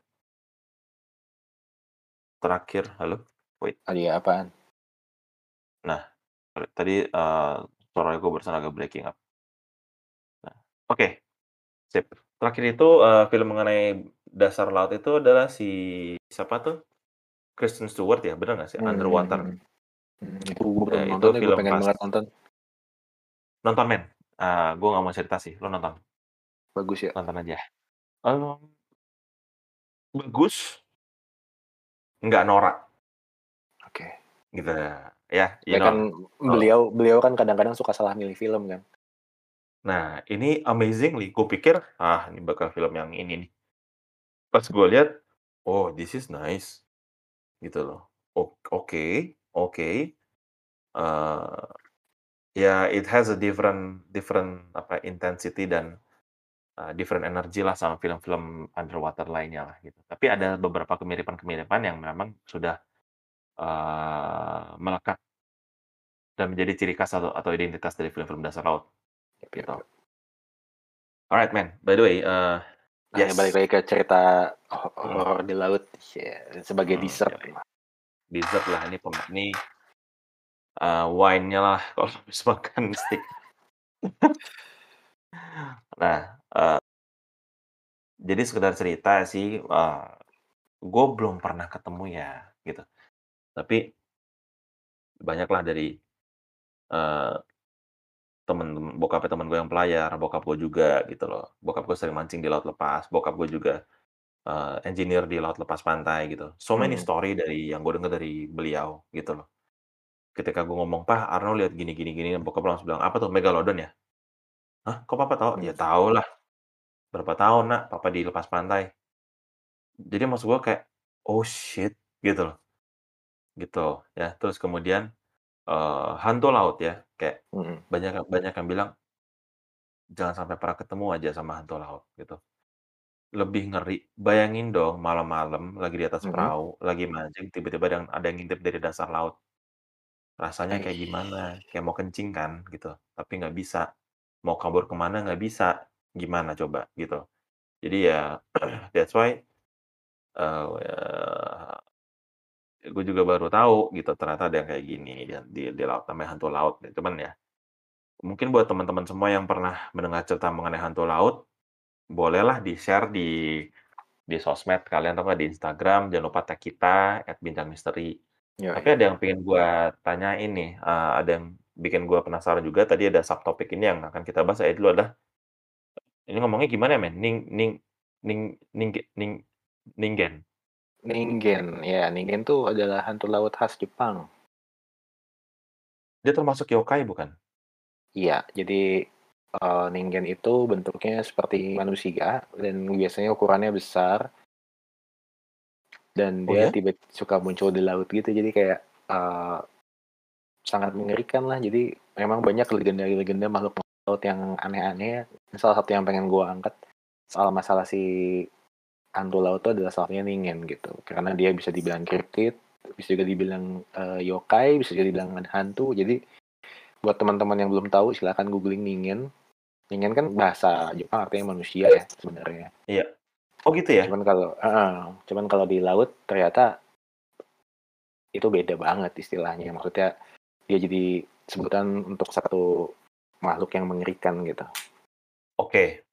Terakhir halo? Wait. Tadi apaan? Nah, tadi, uh, suara gue barusan agak breaking up. Nah, oke. Sip. Terakhir itu, uh, film mengenai dasar laut itu adalah si siapa tuh? Kristen Stewart ya, bener nggak sih? Hmm, Underwater. Hmm, hmm. Belum ya, nonton itu film pengen banget nonton. Nonton, men. Uh, gue nggak mau cerita sih, lo nonton. Bagus ya? Nonton aja. Um, bagus. Nggak norak. Oke. Gitu ya, you kan beliau beliau kan kadang-kadang suka salah milih film kan? Nah, ini amazingly gue pikir, ah ini bakal film yang ini nih. Pas gue lihat, oh this is nice. Gitu loh. oke oke. Uh, ya it has a different different apa intensity dan uh, different energy lah sama film-film underwater lainnya lah gitu. Tapi ada beberapa kemiripan-kemiripan yang memang sudah uh, melekat dan menjadi ciri khas atau, atau identitas dari film-film dasar laut. Gitu. Alright man, by the way, uh, nah, yes. balik lagi ke cerita horor di laut yeah, sebagai hmm, dessert. Ya, dessert lah ini ini uh, wine-nya lah kalau habis makan steak. nah, Uh, jadi sekedar cerita sih, uh, gue belum pernah ketemu ya, gitu. Tapi banyaklah dari, uh, temen bokapnya temen gue yang pelayar, bokap gue juga gitu loh. Bokap gue sering mancing di laut lepas, bokap gue juga eee, engineer di laut lepas pantai gitu. So many Hmm. story dari yang gue denger dari beliau gitu loh. Ketika gue ngomong, "Pak, Arnold lihat gini gini gini," bokap langsung bilang, "Apa tuh, Megalodon ya?" "Hah, kok papa tahu?" "Ya Hmm. tahu lah, berapa tahun Nak, papa di lepas pantai." Jadi maksud gue kayak, "Oh shit," gitu loh. Gitu, ya. Terus kemudian, eee, hantu laut ya, kayak Mhm. banyak banyak yang bilang jangan sampai pernah ketemu aja sama hantu laut, gitu. Lebih ngeri, bayangin dong malam-malam lagi di atas Mhm. perahu, lagi mancing, tiba-tiba ada yang ada yang ngintip dari dasar laut. Rasanya kayak Aih. gimana? Kayak mau kencing kan, gitu, tapi nggak bisa. Mau kabur ke mana nggak bisa, gimana coba, gitu. Jadi ya that's why, eee, gue juga baru tahu gitu, ternyata ada yang kayak gini ya di di laut, namanya hantu laut. Cuman ya, mungkin buat teman-teman semua yang pernah mendengar cerita mengenai hantu laut, bolehlah di-share di di sosmed kalian atau di Instagram, jangan lupa tag kita @bincangmisteri. Tapi Yoi. ada yang pengen gue tanyain nih, eee, ada yang bikin gue penasaran juga, tadi ada subtopik ini yang akan kita bahas, ya dulu adalah ini ngomongnya gimana ya, Men? Ning ning ning ningge ning ningen? Ningen, ya ningen tuh adalah hantu laut khas Jepang. Dia termasuk yokai bukan? Iya, jadi, eee, ningen itu bentuknya seperti manusia dan biasanya ukurannya besar. Dan Oh dia ya? tiba suka muncul di laut gitu, jadi kayak, eee, sangat mengerikan lah. Jadi memang banyak legenda-legenda makhluk laut yang aneh-aneh. Salah satu yang pengen gue angkat soal masalah si hantu laut itu adalah salah satunya ningen gitu. Karena dia bisa dibilang cryptid, bisa juga dibilang, eee, yokai, bisa juga dibilang hantu. Jadi buat teman-teman yang belum tahu silakan googling ningen. Ningen kan bahasa Jepang artinya manusia ya sebenarnya. Iya. Oh gitu ya? Cuman kalau heeh, cuman kalau di laut ternyata itu beda banget istilahnya. Maksudnya dia jadi sebutan untuk satu makhluk yang mengerikan gitu. Oke.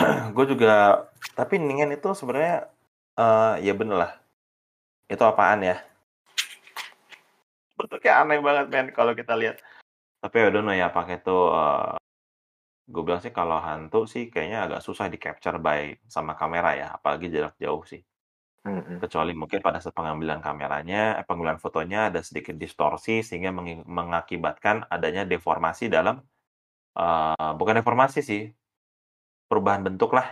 Gue juga tapi ningen itu sebenarnya, eee, ya bener lah. Itu apaan ya? Bentuknya aneh banget, Men, kalau kita lihat. Tapi I don't know ya apakah itu, eee, gue bilang sih kalau hantu sih kayaknya agak susah di-capture by sama kamera ya, apalagi jarak jauh sih. Mhm. Kecuali mungkin pada saat pengambilan kameranya eh, pengambilan fotonya ada sedikit distorsi sehingga mengakibatkan adanya deformasi dalam, eee, bukan deformasi sih, perubahan bentuk lah.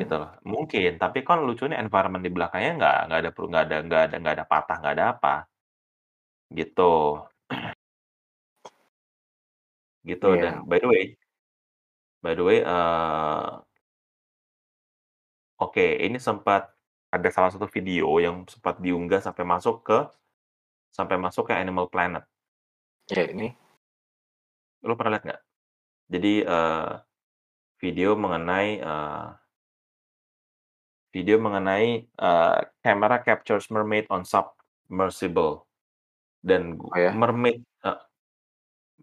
Gitu Mhm. loh. Mungkin, tapi kan lucunya environment di belakangnya nggak nggak ada peru nggak ada nggak ada nggak ada patah, nggak ada apa. Gitu. Gitu dan Iya. by the way by the way, eee oke, ini sempat ada salah satu video yang sempat diunggah sampai masuk ke sampai masuk ke Animal Planet. Ya ini? Lu pernah lihat nggak? Jadi, eee, video mengenai, eee video mengenai, eee, camera captures mermaid on submersible. Dan gu Oh ya? mermaid e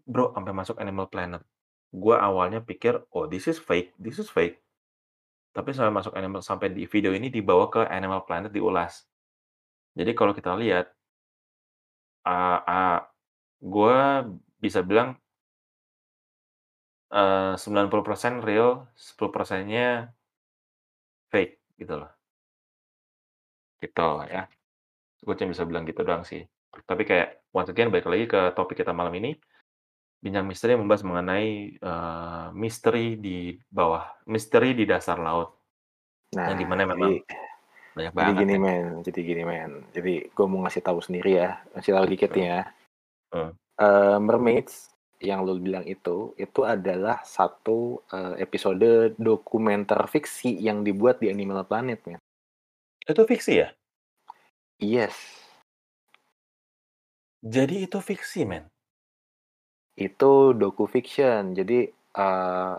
Bro, sampai masuk Animal Planet. Gua awalnya pikir, "Oh this is fake this is fake." Tapi sampai masuk Animal sampai di video ini dibawa ke Animal Planet diulas. Jadi kalau kita lihat eee eee, gua bisa bilang eee, 90% real, 10 persennya fake, gitu loh. Gitu ya. Gue cuma bisa bilang gitu doang sih. Tapi kayak once again balik lagi ke topik kita malam ini, Bincang Misteri membahas mengenai, eee, misteri di bawah misteri di dasar laut. Yang di Nah, mana memang jadi banyak jadi banget gini, ya. Men, jadi gini, Men. Jadi gue mau ngasih tahu sendiri ya, ngasih tahu dikit nih Mmm. ya. Mmm. Eee, Mermaids yang lu bilang itu, itu adalah satu, eee, episode dokumenter fiksi yang dibuat di Animal Planet, Men. Itu fiksi ya? Yes. Jadi itu fiksi, Men? Itu docu-fiction. Jadi, eee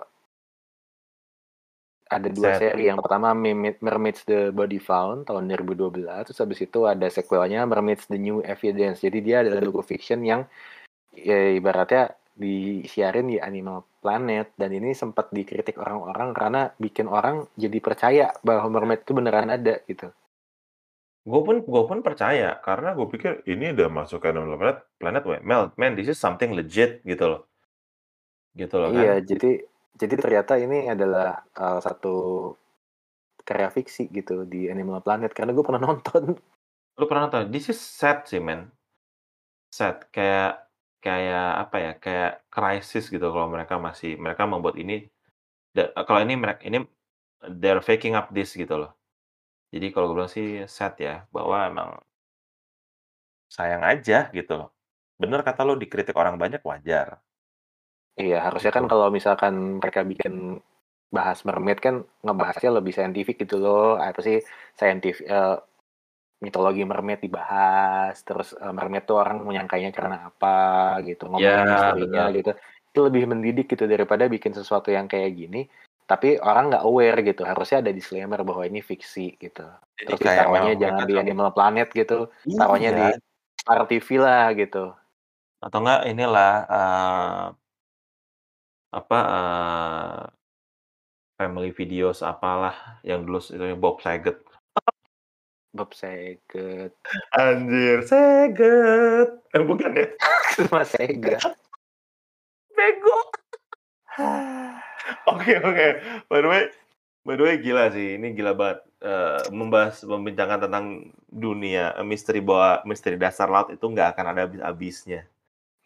ada 2 Set. seri. Yang pertama Mermaid Mermaids: The Body Found tahun 2012, terus habis itu ada sequel-nya Mermaids: The New Evidence. Jadi dia adalah docu-fiction yang, ya ibaratnya disiarin di Animal Planet dan ini sempat dikritik orang-orang karena bikin orang jadi percaya bahwa mermaid itu beneran ada, gitu. Gue pun gue pun percaya, karena gue pikir ini udah masuk ke Animal Planet Planet mel man this is something legit gitu loh. Gitu loh Iya, kan. jadi jadi ternyata ini adalah, eee, satu karya fiksi gitu di Animal Planet karena gue pernah nonton. Lu pernah nonton? This is sad sih, men. Sad, kayak kayak apa ya, kayak krisis gitu kalau mereka masih mereka membuat ini da kalau ini mereka ini they're faking up this gitu loh. Jadi kalau gue bilang sih sad ya, bahwa emang sayang aja gitu. Bener kata lu dikritik orang banyak wajar. Iya, harusnya kan Gitu. kalau misalkan mereka bikin bahas mermaid kan ngebahasnya lebih saintifik gitu loh. Apa sih saintif eh, mitologi mermaid dibahas, terus eh, mermaid tuh orang menyangkanya karena apa gitu, ngomongin Ya, misterinya benar. gitu. Itu lebih mendidik gitu daripada bikin sesuatu yang kayak gini, tapi orang nggak aware gitu. Harusnya ada disclaimer bahwa ini fiksi gitu. Jadi Terus memang jangan di Animal Planet gitu, taruhnya di iya. Star TV lah gitu. Atau enggak inilah, eee apa, eee family videos apalah yang dulu itu Bob Saget. Bob Saget. Anjir, Saget. Eh, bukan ya? Mas Sega. Bego. Oke oke. By the way by the way gila sih, ini gila banget, eee, membahas membincangkan tentang dunia, eee, misteri bawah misteri dasar laut itu nggak akan ada habis-habisnya.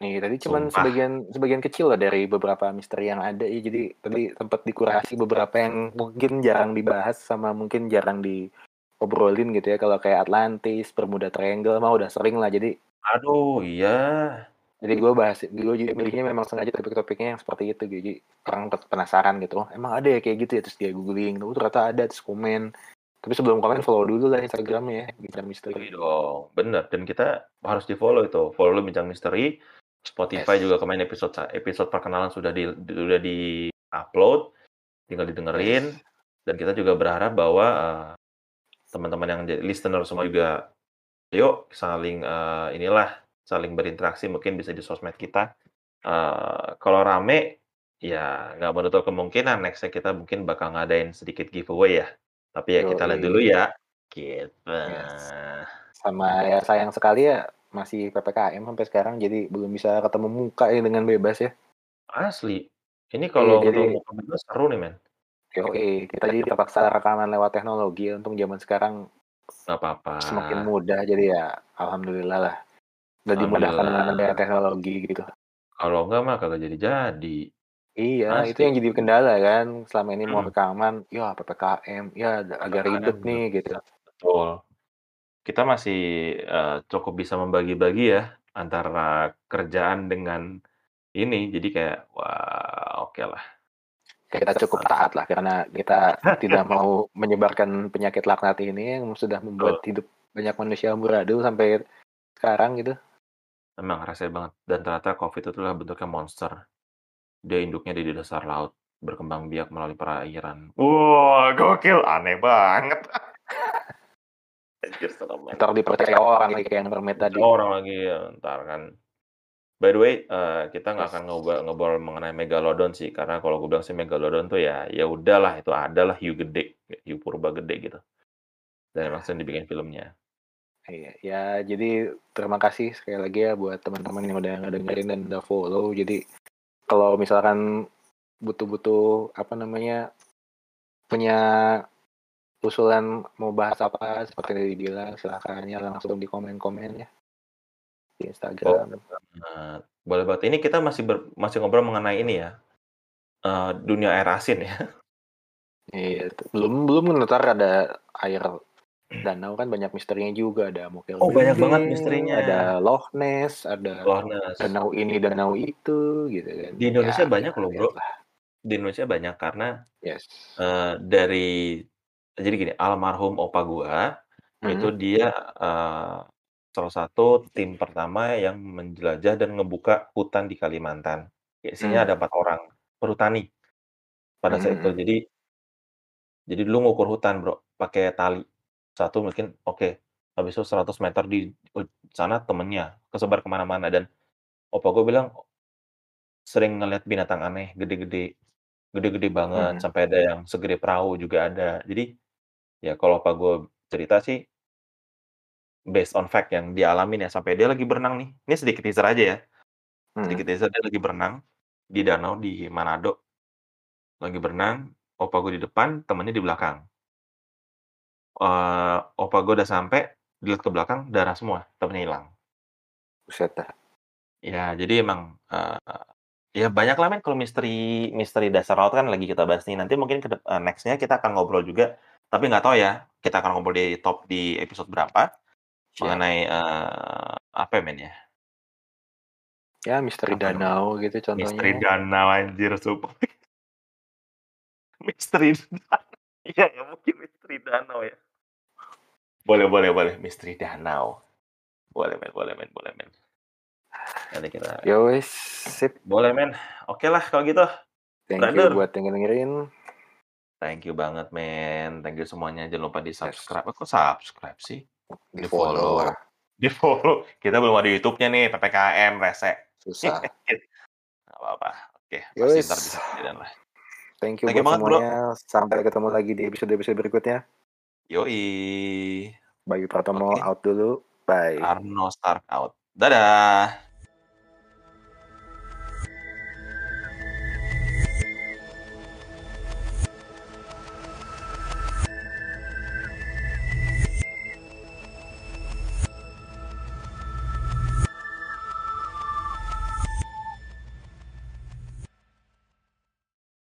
Nih, tadi cuman Sumpah. sebagian sebagian kecil lah dari beberapa misteri yang ada ya. Jadi tadi sempat dikurasi beberapa yang mungkin jarang dibahas sama mungkin jarang diobrolin gitu ya. Kalau kayak Atlantis, Bermuda Triangle mah udah sering lah. Jadi Aduh, iya. jadi gue bahas, gue juga milihnya memang sengaja topik-topiknya yang seperti itu. Jadi orang penasaran gitu. "Oh, Emang ada ya kayak gitu ya? Terus dia googling, oh ternyata ada, terus komen. Tapi sebelum komen follow dulu lah Instagramnya ya, Bincang Iya Misteri. dong, bener. Dan kita harus di-follow itu. Follow Bincang Misteri. Spotify Yes. juga kemarin episode episode perkenalan sudah di sudah di-upload, tinggal didengerin. Yes. Dan kita juga berharap bahwa, eee, teman-teman yang jadi listener semua juga, yuk saling, eee, inilah, saling berinteraksi mungkin bisa di sosmed kita. Eee, kalau rame, ya nggak menutup kemungkinan next-nya kita mungkin bakal ngadain sedikit giveaway ya. Tapi ya kita lihat dulu Yoi. ya, gitu. Yes. Sama ya sayang sekali ya masih PPKM sampai sekarang jadi belum bisa ketemu muka ya dengan bebas ya. Asli. Ini Iya, kalau jadi ketemu muka bebas seru nih, men. Yoi, kita jadi terpaksa rekaman lewat teknologi. Untung zaman sekarang Nggak apa-apa. semakin mudah jadi ya alhamdulillah lah. Udah dimudahkan dengan adanya teknologi gitu. Kalau enggak mah kagak jadi-jadi. Iya, itu Asli. yang jadi kendala kan. Selama ini mau Mhm. rekaman, ya PPKM, ya agak ribet nih gitu. Betul. Kita masih, eee, cukup bisa membagi-bagi ya, antara kerjaan dengan ini. Jadi kayak, wah okelah. Kita cukup taat lah karena kita tidak mau menyebarkan penyakit laknat ini yang sudah membuat Betul. hidup banyak manusia amburadul sampai sekarang gitu. Emang rasanya banget. Dan ternyata COVID itu adalah bentuknya monster. Dia induknya di dasar laut, berkembang biak melalui perairan. Wah, gokil, aneh banget. Anjir serem banget. Ntar dipercaya orang lagi kayak yang mermaid tadi. Orang lagi ya, entar kan. By the way, eee, kita nggak akan ngobrol ngobrol mengenai Megalodon sih, karena kalau gue bilang sih Megalodon tuh ya, ya udahlah itu adalah hiu gede, hiu purba gede gitu. Dan langsung dibikin filmnya. Iya, ya jadi terima kasih sekali lagi ya buat teman-teman yang udah ngedengerin dan udah follow. Jadi kalau misalkan butuh-butuh apa namanya punya usulan mau bahas apa seperti yang dibilang silahkan ya langsung di komen-komen ya di Oh, Instagram. eee, boleh banget. Ini kita masih ber masih ngobrol mengenai ini ya, eee, dunia air asin ya. Iya, itu. belum belum ntar ada air danau kan banyak misterinya juga ada Mokel Oh, banyak banget misterinya. ada Loch Ness, ada Loch Ness. danau ini danau itu gitu kan. Di Indonesia Ya, banyak loh, Bro. Di Indonesia banyak karena, Yes. eee, dari jadi gini, almarhum opa gua, itu Mhm. dia, eee, salah satu tim pertama yang menjelajah dan ngebuka hutan di Kalimantan. Isinya Mmm. ada 4 orang, perhutani pada saat itu. mhm. Jadi jadi dulu ngukur hutan, Bro, pakai tali. Satu mungkin oke, habis itu 100 meter di sana temennya, kesebar ke mana-mana dan opa gua bilang sering ngelihat binatang aneh, gede-gede, gede-gede banget, Mhm. sampai ada yang segede perahu juga ada. Jadi, ya kalau opa gua cerita sih based on fact yang dia alamin ya, sampai dia lagi berenang nih, ini sedikit teaser aja ya, sedikit Mhm. teaser dia lagi berenang di danau di Manado. Lagi berenang, opa gua di depan, temennya di belakang. eee, opa gue udah sampai, dilihat ke belakang darah semua, temennya hilang. Buset. Ya, jadi emang, eee, ya banyaklah men kalau misteri misteri dasar laut kan lagi kita bahas nih. Nanti mungkin ke eee, next-nya kita akan ngobrol juga, tapi nggak tahu ya, kita akan ngobrol di top di episode berapa, Siap. mengenai, eee, apa ya, men, ya? Ya misteri Apa namanya? danau gitu Misteri contohnya. danau anjir sumpah. Misteri iya ya mungkin misteri danau ya. Boleh boleh boleh, misteri danau. Boleh men boleh men boleh men. Nanti kita Ya wes, sip. boleh men. Oke lah kalau gitu. Thank you Brother. buat yang dengerin. Thank you banget men. Thank you semuanya. Jangan lupa di-subscribe. Eh, kok subscribe sih? Di follow lah. Di-follow. Kita belum ada YouTube-nya nih, PPKM rese. Susah. Nggak apa-apa. Oke, Ya pasti wes. ntar bisa kejadian lah. Thank you Thank buat banget, bro. semuanya. Sampai ketemu lagi di episode-episode berikutnya. Yoi. Bayu Pratomo Oke. out dulu. Bye. Arno Stark out. Dadah.